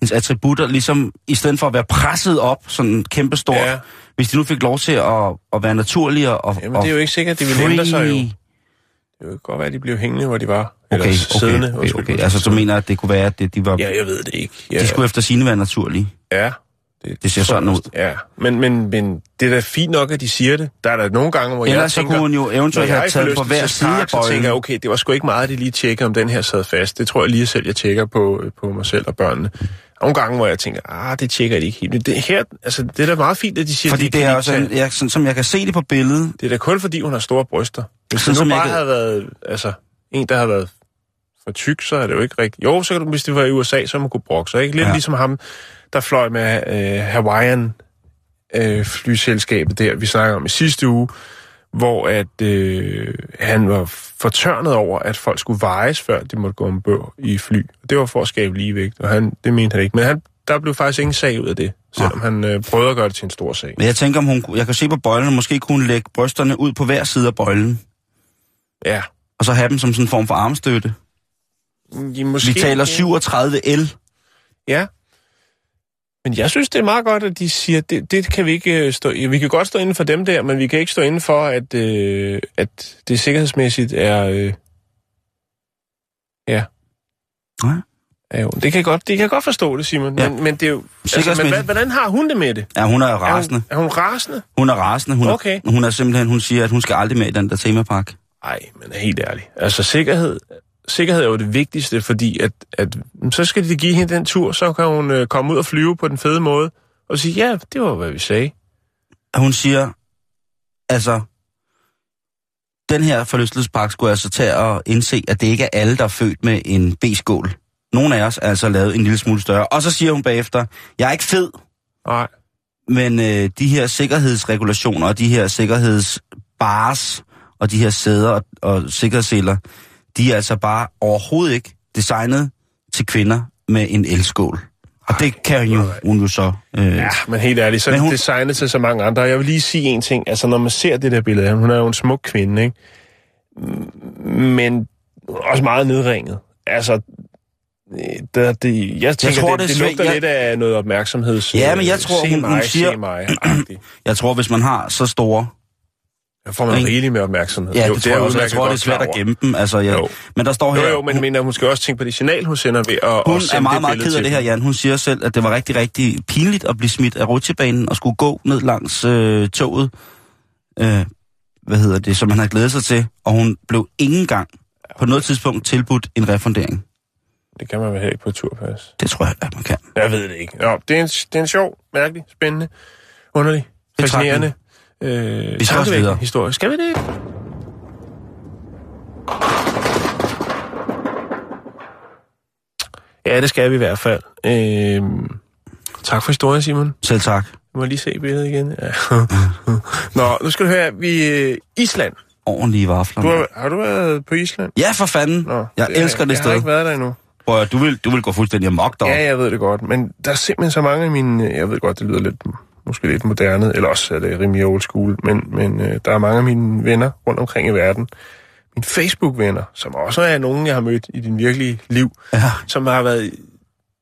hendes attributter, ligesom i stedet for at være presset op, sådan kæmpestort, Ja. hvis de nu fik lov til at, at være naturlige og, Jamen, og det er jo ikke sikkert, de vil ændre sig jo. Det kan godt være, at de blev hængende, hvor de var. Okay, Eller okay, siddende. okay, undskyld. okay. Altså, du mener, at det kunne være, at det, de var... Ja, jeg ved det ikke. Ja, De skulle efter sine være naturlige. ja. Det ser sådan ud. Ja, men, men, men det er da fint nok, at de siger det. Der er der nogle gange, hvor jeg Ellers så tænker... kunne hun jo eventuelt jeg have taget på hver side af så tænker jeg, bøjlen. okay, det var sgu ikke meget, at de lige tjekker, om den her sad fast. Det tror jeg lige selv, jeg tjekker på, på mig selv og børnene. Nogle gange, hvor jeg tænker, ah, det tjekker de ikke helt. Men det, her, altså, det er da meget fint, at de siger, Fordi de det kan er også, en, jeg, sådan, som jeg kan se det på billedet, Det er da kun fordi, hun har store bryster. Hvis Sådan det som nu jeg bare kan- havde været altså, en, der havde været for tyk, så er det jo ikke rigtigt. Jo, så kan du, hvis det var i USA, så man kunne brokke sig. Ikke? Lidt. Ja. ligesom ham, der fløj med øh, Hawaiian øh, flyselskabet der, vi snakker om i sidste uge, hvor at øh, han var fortørnet over, at folk skulle vejes, før de måtte gå ombord i fly. Det var for at skabe ligevægt, og han, det mente han ikke. Men han, der blev faktisk ingen sag ud af det, selvom han øh, prøvede at gøre det til en stor sag. men jeg tænker, om hun, jeg kan se på bøjlen, måske kunne hun lægge brysterne ud på hver side af bøjlen, Ja, og så have dem som sådan en form for armstøtte. måske, Vi taler 37L. Ja. Men jeg synes, det er meget godt, at de siger, det, det kan vi ikke øh, stå. Vi kan godt stå inden for dem der, men vi kan ikke stå inden for, at, øh, at det sikkerhedsmæssigt er... Øh, ja. Nej. Ja, jo. Det kan jeg godt, det kan jeg godt forstå det, Simon. Ja. Men, men det er jo... Altså, men hvordan har hun det med det? Ja, hun er Er rasende. hun, er hun rasende? Hun er rasende. Hun, Okay. er, hun er simpelthen, hun siger, at hun skal aldrig med i den der temapark. Nej, men er helt ærligt. Altså, sikkerhed, sikkerhed er jo det vigtigste, fordi at, at så skal de give hende den tur, så kan hun øh, komme ud og flyve på den fede måde, og sige, ja, det var, hvad vi sagde. Og Hun siger, altså, den her forlystelsespark skulle altså tage og indse, at det ikke er alle, der er født med en B-skål. Nogle af os er altså lavet en lille smule større. Og så siger hun bagefter, jeg er ikke fed, Nej, men øh, de her sikkerhedsregulationer og de her sikkerhedsbars og de her sæder og, og sikkerhedsseler, de er altså bare overhovedet ikke designet til kvinder med en elskål. Og det kan hun jo, hun jo så... Øh, ja, men helt ærligt, så er hun- designet til så mange andre. Og Jeg vil lige sige en ting. Altså, når man ser det der billede af hun er jo en smuk kvinde, ikke? Men også meget nedringet. Altså, øh, det, jeg tænker, tror, det, det er det, lugter Jeg- lidt af noget opmærksomheds... Ja, men jeg tror, hun- hun siger- mig. <clears throat> Jeg tror, hvis man har så store... Der får man rigeligt med opmærksomhed. Ja, jo, det, tror jeg, også, jeg tror, det er svært at gemme dem. Altså, jeg, Jo. Men der står her... Jo, jo, men, men hun skal også tænke på det signal, hun sender ved at, Hun at er meget, det meget ked af det her, Jan. Hun siger selv, at det var rigtig, rigtig pinligt at blive smidt af rutsjebanen og skulle gå ned langs øh, toget. Øh, hvad hedder det, som han havde glædet sig til. Og hun blev ingen gang på noget tidspunkt tilbudt en refundering. Det kan man vel ikke på turpas. Det tror jeg, at man kan. Jeg ved det ikke. Nå, det er en, det er en sjov, mærkelig, spændende, underlig, fascinerende, øh, Vi skal også videre. historie. Skal vi det? Ja, det skal vi i hvert fald. Øh, tak for historien, Simon. Selv tak. Du må lige se billedet igen. Ja. <laughs> Nå, nu skal du høre, vi øh, Island. Ordentlige vafler. Du har, har du været på Island? Ja, for fanden. Nå, jeg det er- elsker det jeg sted. har ikke været der endnu. Prøv at, du vil, du vil gå fuldstændig amok deroppe. Ja, jeg ved det godt, men der er simpelthen så mange af mine, jeg ved godt, det lyder lidt, måske lidt moderne, eller også er det rimelig old school, men, men øh, der er mange af mine venner rundt omkring i verden, mine Facebook-venner, som også er nogen, jeg har mødt i din virkelige liv, Ja. som har været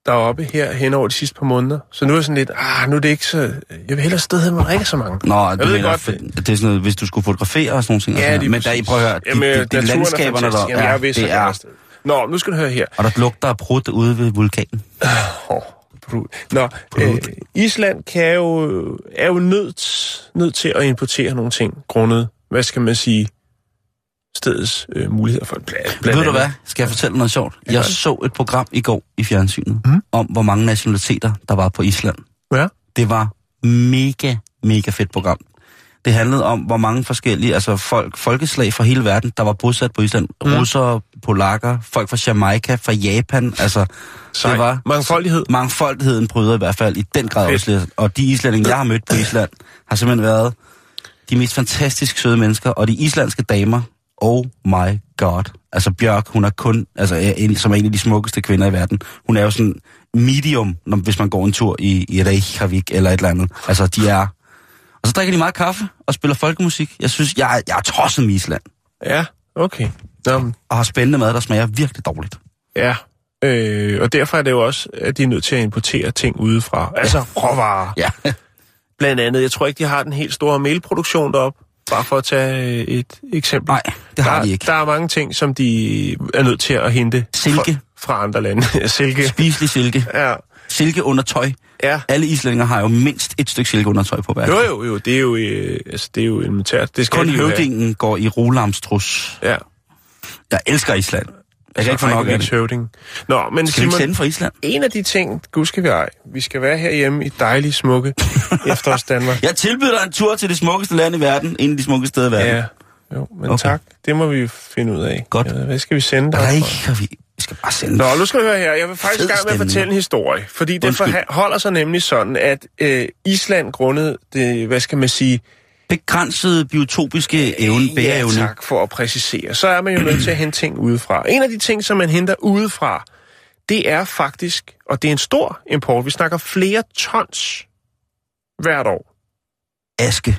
deroppe her hen over de sidste par måneder. Så nu er jeg sådan lidt, ah, nu er det ikke så, jeg vil hellere sted der ikke så mange. Nå, Jeg du mener, godt, godt, det er sådan noget, hvis du skulle fotografere og sådan nogle ting. og sådan Men der, I prøver at høre, de, Jamen, de, de, naturen er landskaberne der. Jamen, jeg vil så det er. Nå, nu skal du høre her. og der lugter af brudt ude ved vulkanen. Oh, Nå, øh, Island kan jo, er jo nødt, nødt til at importere nogle ting, grundet, hvad skal man sige, stedets øh, muligheder for blandt, blandt Ved du hvad? Skal jeg fortælle noget sjovt? Ja. Jeg så et program i går i fjernsynet, Mm. om hvor mange nationaliteter, der var på Island. Ja. Det var mega, mega fedt program. Det handlede om, hvor mange forskellige, altså folk, folkeslag fra hele verden, der var bosat på Island. Mm. Russere, polakker, folk fra Jamaica, fra Japan, altså Sej. det var Mangfoldighed. mangfoldigheden bryder i hvert fald i den grad Fedt. også. Og de islændinge, jeg har mødt på Island, har simpelthen været de mest fantastisk søde mennesker. Og de islandske damer, oh my god. Altså Bjørk, hun er kun, altså en, som er en af de smukkeste kvinder i verden. Hun er jo sådan medium, når, hvis man går en tur i, i Reykjavik eller et eller andet. Altså de er... Og så drikker de meget kaffe og spiller folkemusik. Jeg synes, jeg, er- jeg er tosset med Island. Ja, okay. Nå, men, Og har spændende mad, der smager virkelig dårligt. ja. Øh, og derfor er det jo også, at de er nødt til at importere ting udefra. Altså råvarer. Ja. <laughs> Blandt andet, jeg tror ikke, de har den helt store melproduktion derop. Bare for at tage øh, et eksempel. Nej, det har der, de ikke. Der er mange ting, som de er nødt til at hente Silke. fra, fra andre lande. <laughs> Silke. Spiselig silke. Ja. Silke under tøj. ja. Alle islændinge har jo mindst et stykke silke under tøj på hver. Jo, jo, jo. Det er jo, øh, altså, det er jo elementært. Det skal Kun jo have. høvdingen går i rolamstrus. Ja. Jeg elsker Island. Jeg kan ikke få nok af det. høvding. Nå, men Skal vi Simon, sende fra Island? en af de ting, gud skal vi ej, vi skal være herhjemme i dejlige, smukke <laughs> efterårs Danmark. Jeg tilbyder dig en tur til det smukkeste land i verden. En af de smukkeste steder i verden. Ja, jo, men Okay. tak. Det må vi finde ud af. Godt. Ved, Hvad skal vi sende dig? Nej, vi vi skal bare sende Nå, nu skal du høre her. Jeg vil faktisk gang med at fortælle en historie. Fordi det forholder sig nemlig sådan, at øh, Island grundet det, hvad skal man sige, Begrænsede biotopiske evne, Ja, bæreevne. tak for at præcisere. Så er man jo nødt til at hente ting udefra. En af de ting, som man henter udefra, det er faktisk, og det er en stor import, vi snakker flere tons hvert år. Aske.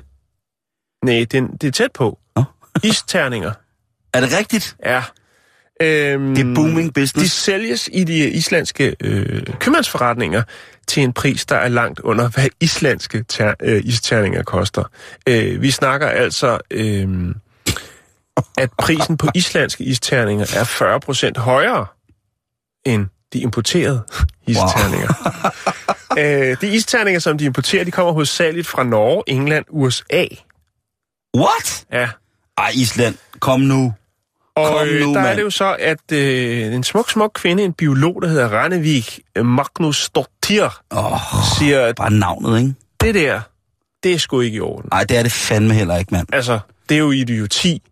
Nej, det, det er tæt på. Nå. Isterninger. <laughs> Er det rigtigt? Ja. Øhm, Det er booming De business. sælges i de islandske øh, købmandsforretninger til en pris, der er langt under, hvad islandske ter, øh, isterninger koster. Øh, vi snakker altså, øh, at prisen på islandske isterninger er 40% højere end de importerede isterninger. Wow. <laughs> øh, de isterninger, som de importerer, de kommer hovedsageligt fra Norge, England, USA. What? Ja. Ej, Island, kom nu. Og Kom øh, nu, der er det jo så, at øh, en smuk, smuk kvinde, en biolog, der hedder Rannevik Magnus Stortir, Åh, oh, siger, bare navnet, ikke? det der, det er sgu ikke i orden. Nej, det er det fandme heller ikke, mand. Altså, det er jo idioti.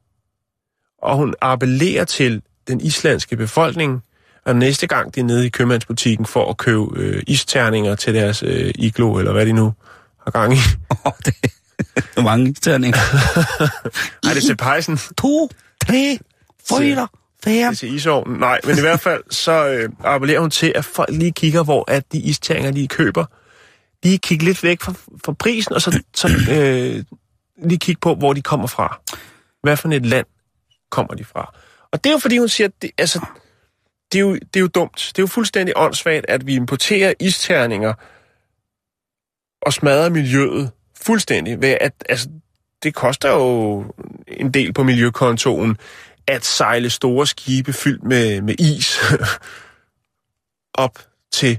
Og hun appellerer til den islandske befolkning, og næste gang de er nede i købmandsbutikken for at købe øh, isterninger til deres øh, iglo, eller hvad de nu har gang i. Oh, det er mange terninger. <laughs> Ej, det er til pejsen. To, tre, fire, fem. Det er til isovnen. Nej, men i hvert fald så øh, appellerer hun til, at folk lige kigger, hvor at de isterninger, de køber, lige kigge lidt væk fra, fra prisen, og så, så øh, lige kigge på, hvor de kommer fra. Hvad for et land kommer de fra? Og det er jo fordi, hun siger, at det, altså, det, er jo, det er jo dumt. Det er jo fuldstændig åndssvagt, at vi importerer isterninger og smadrer miljøet fuldstændig. Ved at, altså, det koster jo en del på miljøkontoen at sejle store skibe fyldt med, med is <laughs> op til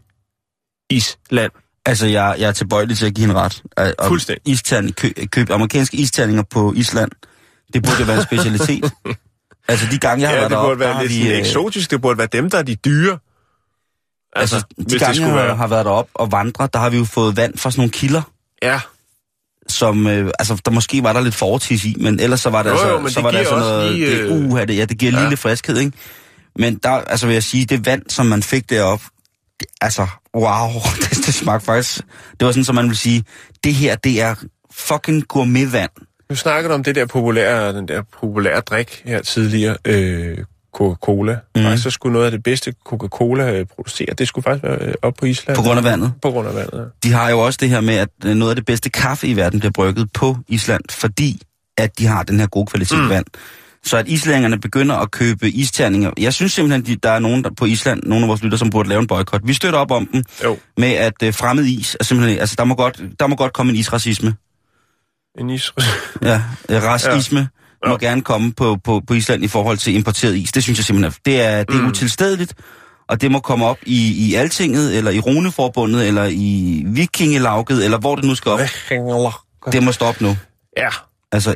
Island. Altså, jeg, jeg er tilbøjelig til at give hende ret. Og- Fuldstændig. Isterning, køb, køb amerikanske isterninger på Island. Det burde være en specialitet. <laughs> altså, de gange, jeg har Ja, været det deroppe, burde der være lidt vi... øh, eksotisk. Det burde være dem, der er de dyre. Altså, Altså, de gange, skulle jeg være... har været deroppe og vandre, der har vi jo fået vand fra sådan nogle kilder, Ja, som, øh, altså, der måske var der lidt fortis i, men ellers så var det Jo, altså, jo, så det var giver altså noget, lige, det, uh, det, ja, det giver ja. ja. lille friskhed, ikke? Men der, altså vil jeg sige, det vand, som man fik deroppe, det, altså, wow, <laughs> det, det smagte faktisk, det var sådan, som man vil sige, det her, det er fucking gourmetvand. nu snakkede du om det der populære, den der populære drik her tidligere, øh, Coca-Cola. Mm. Faktisk så skulle noget af det bedste Coca-Cola øh, producere, det skulle faktisk være øh, op på Island. På grund af vandet. På grund af vandet, ja. De har jo også det her med, at øh, noget af det bedste kaffe i verden bliver brygget på Island, fordi at de har den her gode kvalitet mm. vand. Så at islændingerne begynder at købe isterninger. Jeg synes simpelthen, de, der er nogen der på Island, nogle af vores lytter, som burde lave en boykot. Vi støtter op om dem Jo, med, at øh, fremmed is er simpelthen... Altså, der må godt, der må godt komme en isracisme. en is. Ja, øh, racisme ja. Må Ja. gerne komme på, på, på Island i forhold til importeret is. Det synes jeg simpelthen, er- det er, det er Mm. utilstedeligt. Og det må komme op i, i Altinget, eller i Runeforbundet, eller i Vikingelauget, eller hvor det nu skal op. Det må stoppe nu. Ja, Altså,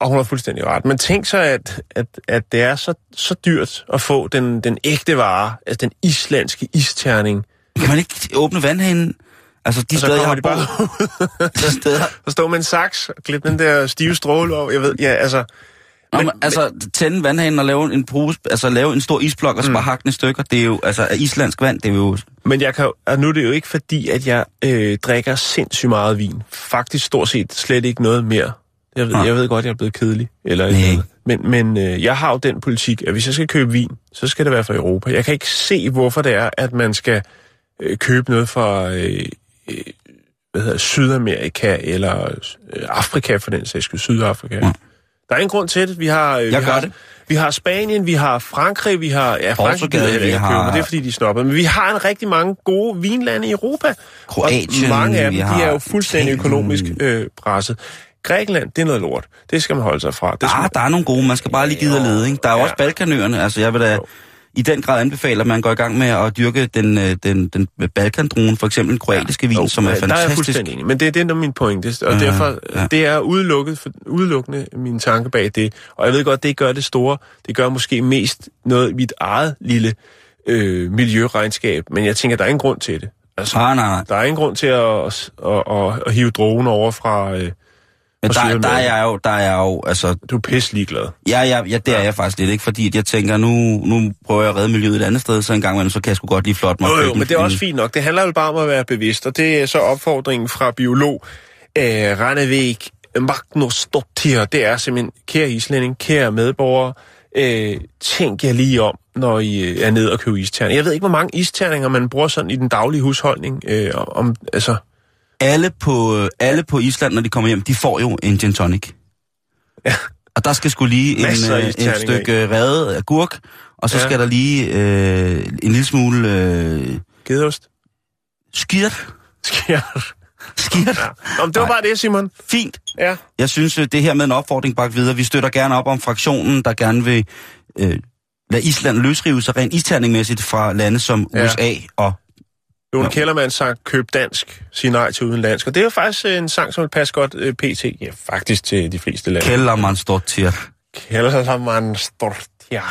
og hun har fuldstændig ret. Men tænk så, at, at, at det er så, så dyrt at få den, den ægte vare, altså den islandske isterning. kan man ikke åbne vandhanen? Altså, de Og steder, jeg har boet, <laughs> de steder, Så står med en saks og klippe den der stive stråle over. Jeg ved, ja, altså... Nå, Men- men, altså, tænde vandhanen og lave en pose, altså lave en stor isblok og bare hakke den i stykker, det er jo, altså, af islandsk vand, det er jo, Men jeg kan, og nu er det jo ikke fordi, at jeg øh, drikker sindssygt meget vin. Faktisk stort set slet ikke noget mere. Jeg ved, Nej. jeg ved godt, jeg er blevet kedelig. Eller Nej. noget. Men, men øh, jeg har jo den politik, at hvis jeg skal købe vin, så skal det være fra Europa. Jeg kan ikke se, hvorfor det er, at man skal øh, købe noget fra øh, øh, hvad hedder, Sydamerika eller øh, Afrika, for den sags skyld, Sydafrika. Ja. Der er ingen grund til det. Vi har, øh, vi har, det. Vi har Spanien, vi har Frankrig, vi har... Ja, Frankrig gider jeg vi ikke har- købe, men det er fordi, de er snobbede. Men vi har en rigtig mange gode vinlande i Europa. Kroatien, Og mange af dem, de er jo fuldstændig Italien. økonomisk øh, presset. Grækenland, det er noget lort. Det skal man holde sig fra. Det skal ah, der er nogle gode, man skal bare lige gide at lede, ikke? Der er jo Ja. også Balkanøerne, altså jeg vil da Jo. I den grad anbefale, at man går i gang med at dyrke den, øh, den, den Balkandruen, for eksempel den kroatiske vin, Jo, som er ja, Der er jeg fantastisk. fuldstændig enig. Men det, det er min pointe. Og Ja, derfor, ja. det er udelukket, for, udelukkende min tanke bag det. Og jeg ved godt, det gør det store. Det gør måske mest noget i mit eget lille øh, miljøregnskab. Men jeg tænker, der er ingen grund til det. Altså, Ah, nej, nej. Der er ingen grund til at, at, at, at, at hive drogen over fra... Øh, Men der, der, er jeg jo, der er jeg jo, altså, du er pisse ligeglad. ja, ja, ja, det er jeg faktisk lidt, ikke? Fordi at jeg tænker, nu, nu prøver jeg at redde miljøet et andet sted, så en gang imellem, så kan jeg sgu godt lige flot mig. Jo, jo, men en- det er også fint nok. Det handler jo bare om at være bevidst, og det er så opfordringen fra biolog øh, Rannevik Magnus Dottir. Det er simpelthen, kære islænding, kære medborgere, øh, tænk jer lige om, når I øh, er nede og køber isterninger. Jeg ved ikke, hvor mange isterninger man bruger sådan i den daglige husholdning. Øh, om, altså, alle på, øh, alle på Island, når de kommer hjem, de får jo en gin tonic. Ja. Og der skal sgu lige en, øh, et isterninger stykke revet agurk, og så Ja. skal der lige øh, en lille smule øh, gedeost. skirt. Sker. Skirt. Ja. Nå, det var Nej. bare det, Simon. Fint. Ja. Jeg synes, øh, det her med en opfordring bagt videre. Vi støtter gerne op om fraktionen, der gerne vil øh, lade Island løsrive sig rent isterningmæssigt fra lande som Ja. USA og... Jon Jo. Kellermann sang Køb dansk, sig nej til udenlandsk. Og det er jo faktisk øh, en sang, som vil passe godt øh, pt. Ja, faktisk til de fleste lande. Kellermann står til. Kellermann stort, ja.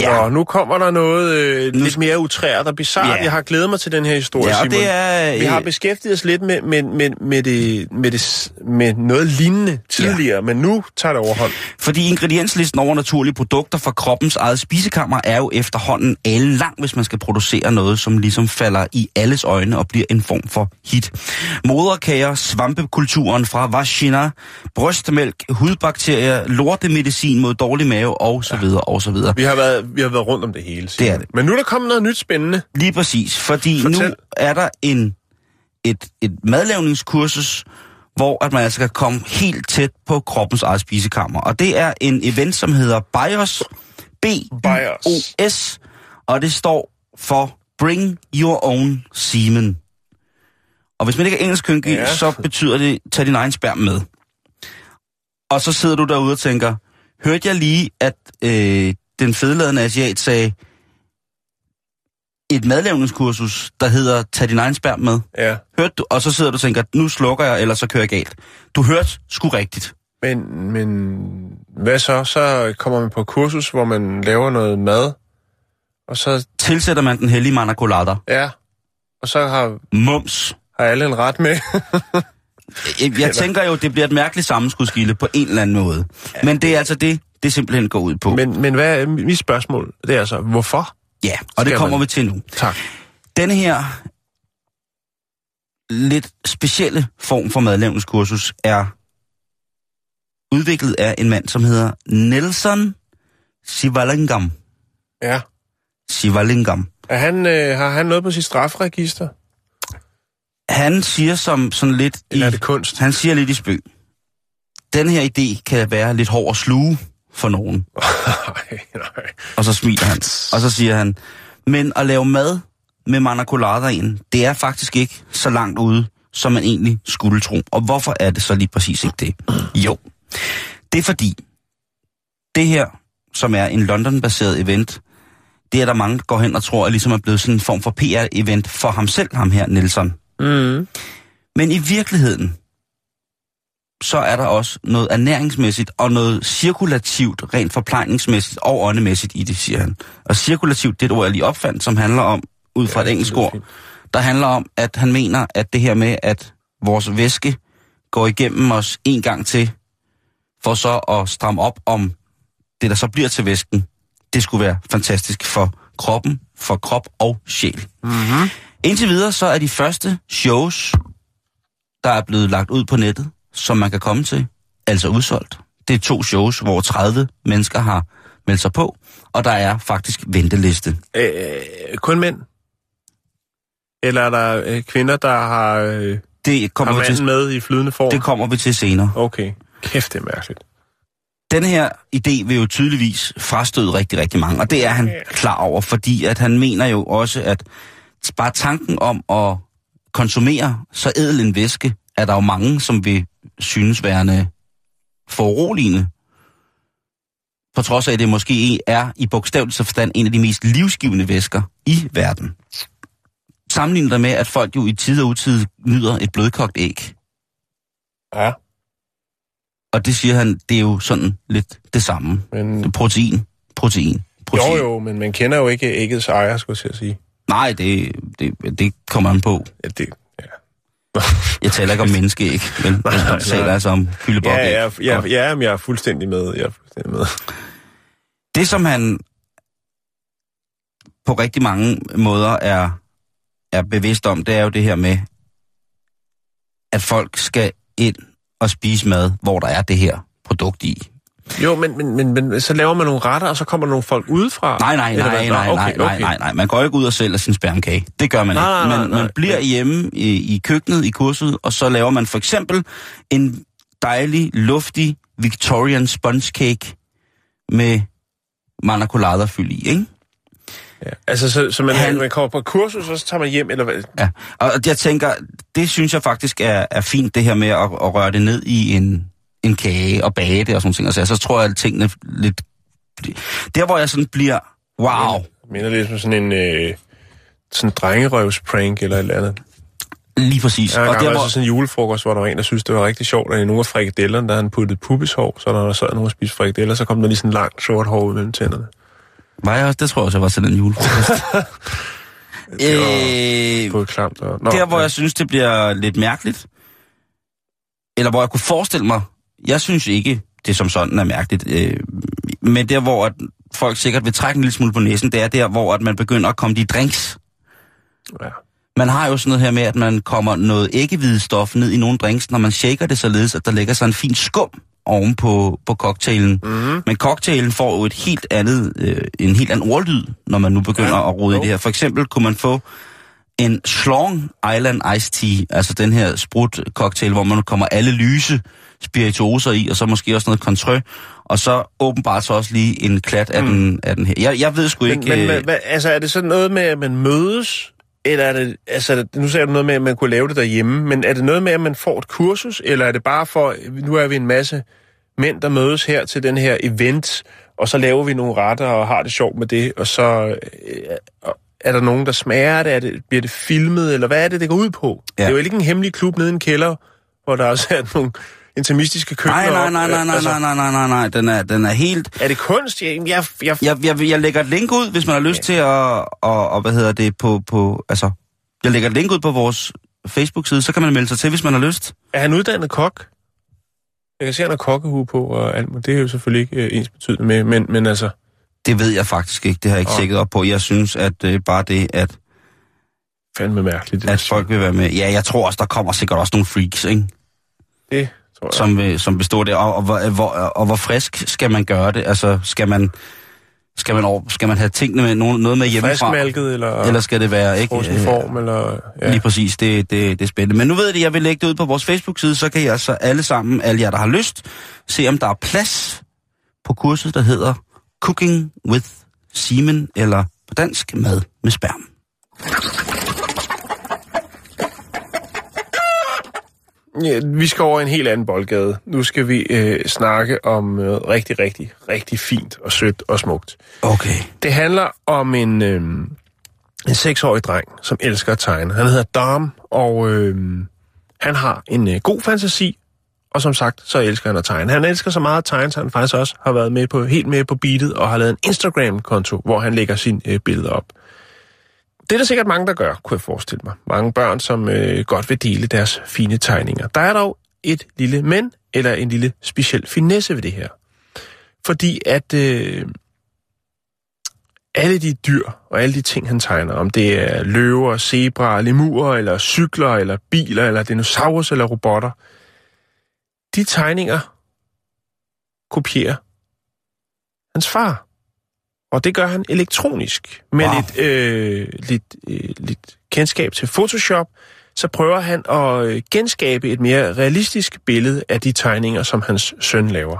Ja. Og nu kommer der noget øh, Nu- lidt mere utræret og bizarrt. Ja. Jeg har glædet mig til den her historie, Ja, Simon. det er... Vi har øh, beskæftiget os lidt med, med, med, med, det, med, det, med noget lignende tidligere, ja. men nu tager det overhånd. Fordi ingredienslisten over naturlige produkter fra kroppens eget spisekammer er jo efterhånden alle lang, hvis man skal producere noget, som ligesom falder i alles øjne og bliver en form for hit. Moderkager, svampekulturen fra vagina, brystmælk, hudbakterier, lortemedicin mod dårlig mave og så videre og så videre. Vi har været, vi har været rundt om det hele. Simon. Det er det. Men nu er der kommet noget nyt spændende. Lige præcis, fordi Fortæl. nu er der en, et, et madlavningskursus, hvor at man altså kan komme helt tæt på kroppens eget spisekammer. Og det er en event, som hedder BIOS, B-I-O-S, og det står for Bring Your Own Semen. Og hvis man ikke er engelsk kønke, Ja. ja. så betyder det, tag din egen sperm med. Og så sidder du derude og tænker, hørte jeg lige, at øh, den fedladende asiat sagde, et madlavningskursus, der hedder Tag din egen sperm med. Ja. Hørte du? Og så sidder du og tænker, nu slukker jeg, eller så kører jeg galt. Du hørte sgu rigtigt. Men, men hvad så? Så kommer man på kursus, hvor man laver noget mad, og så, Tilsætter man den hellige manacolater. ja, og så har, Mums. har alle en ret med. Jeg, <laughs> jeg tænker jo, det bliver et mærkeligt sammenskudskilde på en eller anden måde. Men det er altså det, det simpelthen går ud på. men, men hvad er mit spørgsmål? Det er altså, hvorfor? Ja, og det kommer man? vi til nu. Tak. Denne her lidt specielle form for madlavningskursus er udviklet af en mand, som hedder Nelson Sivalingam. Ja. Sivalingam. Er han, øh, har han noget på sit strafregister? Han siger som sådan lidt i, Eller er det kunst? han siger lidt i spøg. Den her idé kan være lidt hård at sluge for nogen. <laughs> nej, nej. Og så smiler han. Og så siger han, men at lave mad med manacolater ind, det er faktisk ikke så langt ude, som man egentlig skulle tro. Og hvorfor er det så lige præcis ikke det? Jo, det er fordi, det her, som er en London-baseret event, det er der mange, der går hen og tror, er ligesom er blevet sådan en form for PR-event for ham selv, ham her, Nelson. Mm. Men i virkeligheden, så er der også noget ernæringsmæssigt og noget cirkulativt, rent forplejningsmæssigt og åndemæssigt i det, siger han. Og cirkulativt, det er et ord, jeg lige opfandt, som handler om, ud fra Ja, et engelsk ord, der handler om, at han mener, at det her med, at vores væske går igennem os en gang til, for så at stramme op om det, der så bliver til væsken, det skulle være fantastisk for kroppen, for krop og sjæl. Mm-hmm. Indtil videre så er de første shows, der er blevet lagt ud på nettet, som man kan komme til, altså udsolgt. Det er to shows, hvor 30 mennesker har meldt sig på, og der er faktisk venteliste. Øh, kun mænd? Eller er der øh, kvinder, der har, øh, Det har kommer, vi manden til, med i flydende form? det kommer vi til senere. Okay. Kæft, det er mærkeligt. Denne her idé vil jo tydeligvis frastøde rigtig, rigtig mange, og det er han klar over, fordi at han mener jo også, at bare tanken om at konsumere så ædel en væske, er der jo mange, som vil synes værende foruroligende. På trods af, at det måske er i bogstaveligste forstand en af de mest livsgivende væsker i verden. Sammenlignet der med, at folk jo i tid og utid nyder et blødkogt æg. Ja, Og det siger han, det er jo sådan lidt det samme. men... Protein, protein, protein. Jo, jo, men man kender jo ikke æggets ejer, skulle jeg sige. Nej, det, det, det kommer an på. Ja, det. <laughs> Jeg taler ikke om menneskeæg, men Nej, jeg taler altså om hyldebok. Ja, ja, ja, ja, jeg er fuldstændig med. Jeg er fuldstændig med. Det, som han på rigtig mange måder er, er bevidst om, det er jo det her med, at folk skal ind og spise mad, hvor der er det her produkt i. Jo, men, men, men, men så laver man nogle retter, og så kommer der nogle folk udefra? Nej, nej, nej, nej, nej, okay, nej, okay. nej, nej. Man går ikke ud og sælger sin spermkage. Det gør man Nej, ikke. nej, Men nej, man bliver nej. hjemme i, i køkkenet, i kurset, og så laver man for eksempel en dejlig, luftig Victorian sponge cake med manna colada fyld i, ikke? Ja. Altså, så, så man, han... man kommer på kursus, og så tager man hjem, eller hvad? Ja, og jeg tænker, det synes jeg faktisk er, er fint, det her med at, at røre det ned i en, en kage og bage det og sådan ting. Altså, så tror jeg, at tingene lidt... Der, hvor jeg sådan bliver, wow, Jeg mener lidt som sådan en øh, sådan drengerøvsprank eller et eller andet. lige præcis. Har og der, været hvor, sådan en julefrokost, hvor der var en, der synes, det var rigtig sjovt, at i nogle af frikadellerne, der han puttet pubishår, så når der sad nogen og spiste frikadeller, så kom der lige sådan en lang sort hår ud mellem tænderne. var jeg også, det tror jeg også, jeg var til den julefrokost. <laughs> øh, Både klamt og... Nå, der, hvor ja. jeg synes, det bliver lidt mærkeligt, eller hvor jeg kunne forestille mig, jeg synes ikke, det som sådan er mærkeligt, øh, men der, hvor at folk sikkert vil trække en lille smule på næsen, det er der, hvor at man begynder at komme de drinks. Ja. Man har jo sådan noget her med, at man kommer noget æggehvidestof ned i nogle drinks, når man shaker det således, at der lægger sig en fin skum oven på, på cocktailen. Mm-hmm. Men cocktailen får jo et helt andet, øh, en helt anden ordlyd, når man nu begynder ja, at rode i det her. For eksempel kunne man få en Schlong Island Iced Tea, altså den her sprut cocktail, hvor man kommer alle lyse spirituoser i, og så måske også noget contrø, og så åbenbart så også lige en klat af, mm. den, af den her. Jeg, jeg ved sgu Men, ikke... men øh, hvad, altså, er det sådan noget med, at man mødes, eller er det, altså, nu sagde du noget med, at man kunne lave det derhjemme, men er det noget med, at man får et kursus, eller er det bare for, nu er vi en masse mænd, der mødes her til den her event, og så laver vi nogle retter og har det sjovt med det, og så øh, er der nogen, der smager det, er det, bliver det filmet, eller hvad er det, det går ud på? Ja. Det er jo ikke en hemmelig klub nede i en kælder, hvor der også er <laughs> nogle intimistiske køkkener. Nej, nej, nej, nej, nej, Altså, nej, nej, nej, nej, nej, den er, den er helt... Er det kunst? Jeg, jeg, jeg, Jeg, jeg, jeg lægger et link ud, hvis man har lyst til at, og, og hvad hedder det, på, på, altså, jeg lægger et link ud på vores Facebook-side, så kan man melde sig til, hvis man har lyst. Er han uddannet kok? Jeg kan se, at han har kokkehue på og alt, men det er jo selvfølgelig ikke øh, ens betydende med, men, men altså... Det ved jeg faktisk ikke, det har jeg ikke tjekket op på. Jeg synes, at øh, bare det, at, Fandme mærkeligt. Det, at folk vil være med. Ja, jeg tror også, der kommer sikkert også nogle freaks, ikke? det tror jeg. Som, som består der. Og, og, hvor, hvor, og hvor frisk skal man gøre det? Altså, skal man, skal man, over, skal man have tingene med, noget, noget med hjemmefra? Friskmalket, eller, Eller skal det være, ikke? øh, form, eller... Ja. Ja. Lige præcis, det, det, det er spændende. Men nu ved jeg, at jeg vil lægge det ud på vores Facebook-side, så kan jeg så alle sammen, alle jer, der har lyst, se om der er plads på kurset, der hedder Cooking with Semen, eller på dansk, mad med sperm. Ja, vi skal over en helt anden boldgade. Nu skal vi øh, snakke om noget rigtig, rigtig, rigtig fint og sødt og smukt. Okay. Det handler om en, øh, en seksårig dreng, som elsker at tegne. Han hedder Dom, og øh, han har en øh, god fantasi, og som sagt, så elsker han at tegne. Han elsker så meget at tegne, så han faktisk også har været med på, helt med på beatet, og har lavet en Instagram-konto, hvor han lægger sine øh, billeder op. Det er der sikkert mange, der gør, kunne jeg forestille mig. Mange børn, som øh, godt vil dele deres fine tegninger. Der er dog et lille men, eller en lille speciel finesse ved det her. Fordi at øh, alle de dyr og alle de ting, han tegner, om det er løver, zebraer, lemurer, eller cykler, eller biler, eller dinosaurus, eller robotter, de tegninger kopierer hans far. Og det gør han elektronisk. Med Wow. lidt, øh, lidt, øh, lidt kendskab til Photoshop, så prøver han at øh, genskabe et mere realistisk billede af de tegninger, som hans søn laver.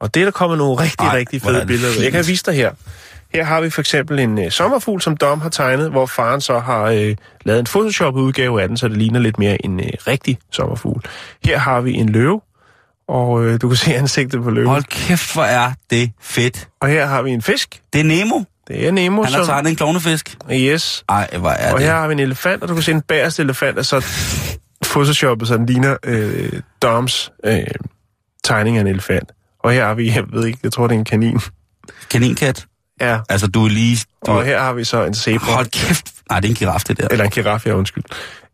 Og det er der kommet nogle rigtig, Ej, rigtig fede billeder. ud. Jeg kan fint. vise dig her. Her har vi for eksempel en øh, sommerfugl, som Dom har tegnet, hvor faren så har øh, lavet en Photoshop-udgave af den, så det ligner lidt mere en øh, rigtig sommerfugl. Her har vi en løve, og øh, du kan se ansigtet på løven. Hold kæft, hvor er det fedt. Og her har vi en fisk. Det er Nemo. Det er Nemo, Han har som... tegnet en klovnefisk. Yes. Ej, hvor er Og det. her har vi en elefant, og du kan se en bagerste elefant, er så photoshoppet, så den ligner øh, Doms øh, tegning af en elefant. Og her har vi, jeg ved ikke, jeg tror, det er en kanin. Kaninkat. Ja, Altså, du er lige... Du... og her har vi så en zebra. Hold kæft. Nej, det er en giraf, det der. Eller en giraf, ja, undskyld.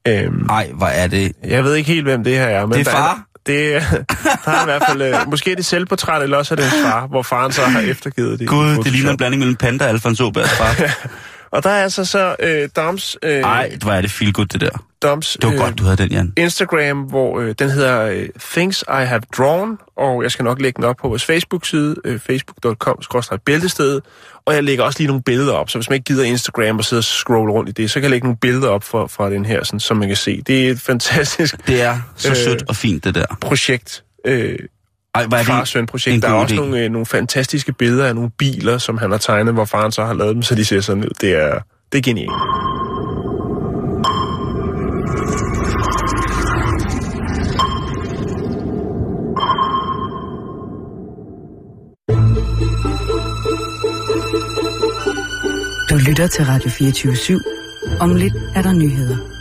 Øhm, Ej, hvor er det... jeg ved ikke helt, hvem det her er. Men Det er far? Det er, <laughs> der er i hvert fald, øh, måske er det selvportræt, eller også er det en far, hvor faren så har eftergivet det. Gud, det ligner en blanding mellem Panda og Alfons Åbergs far. <laughs> Og der er altså så øh, Doms, øh, Ej, hvor er det feel good, det der. Doms Det var godt, du havde den, Jan. Instagram, hvor øh, den hedder øh, Things I Have Drawn, og jeg skal nok lægge den op på vores Facebook-side, øh, facebook.com-bæltestedet, og jeg lægger også lige nogle billeder op, så hvis man ikke gider Instagram og sidder og scrolle rundt i det, så kan jeg lægge nogle billeder op fra, fra den her, sådan, som man kan se. Det er et fantastisk Det er så Øh. sødt og fint, det der. projekt. Øh, Ej, hvad er det? far-søn-projekt. en Der er også idé? nogle, øh, nogle fantastiske billeder af nogle biler, som han har tegnet, hvor faren så har lavet dem, så de ser sådan ud. Det er, det er genialt. Du lytter til Radio 24 /7. Om lidt er der nyheder.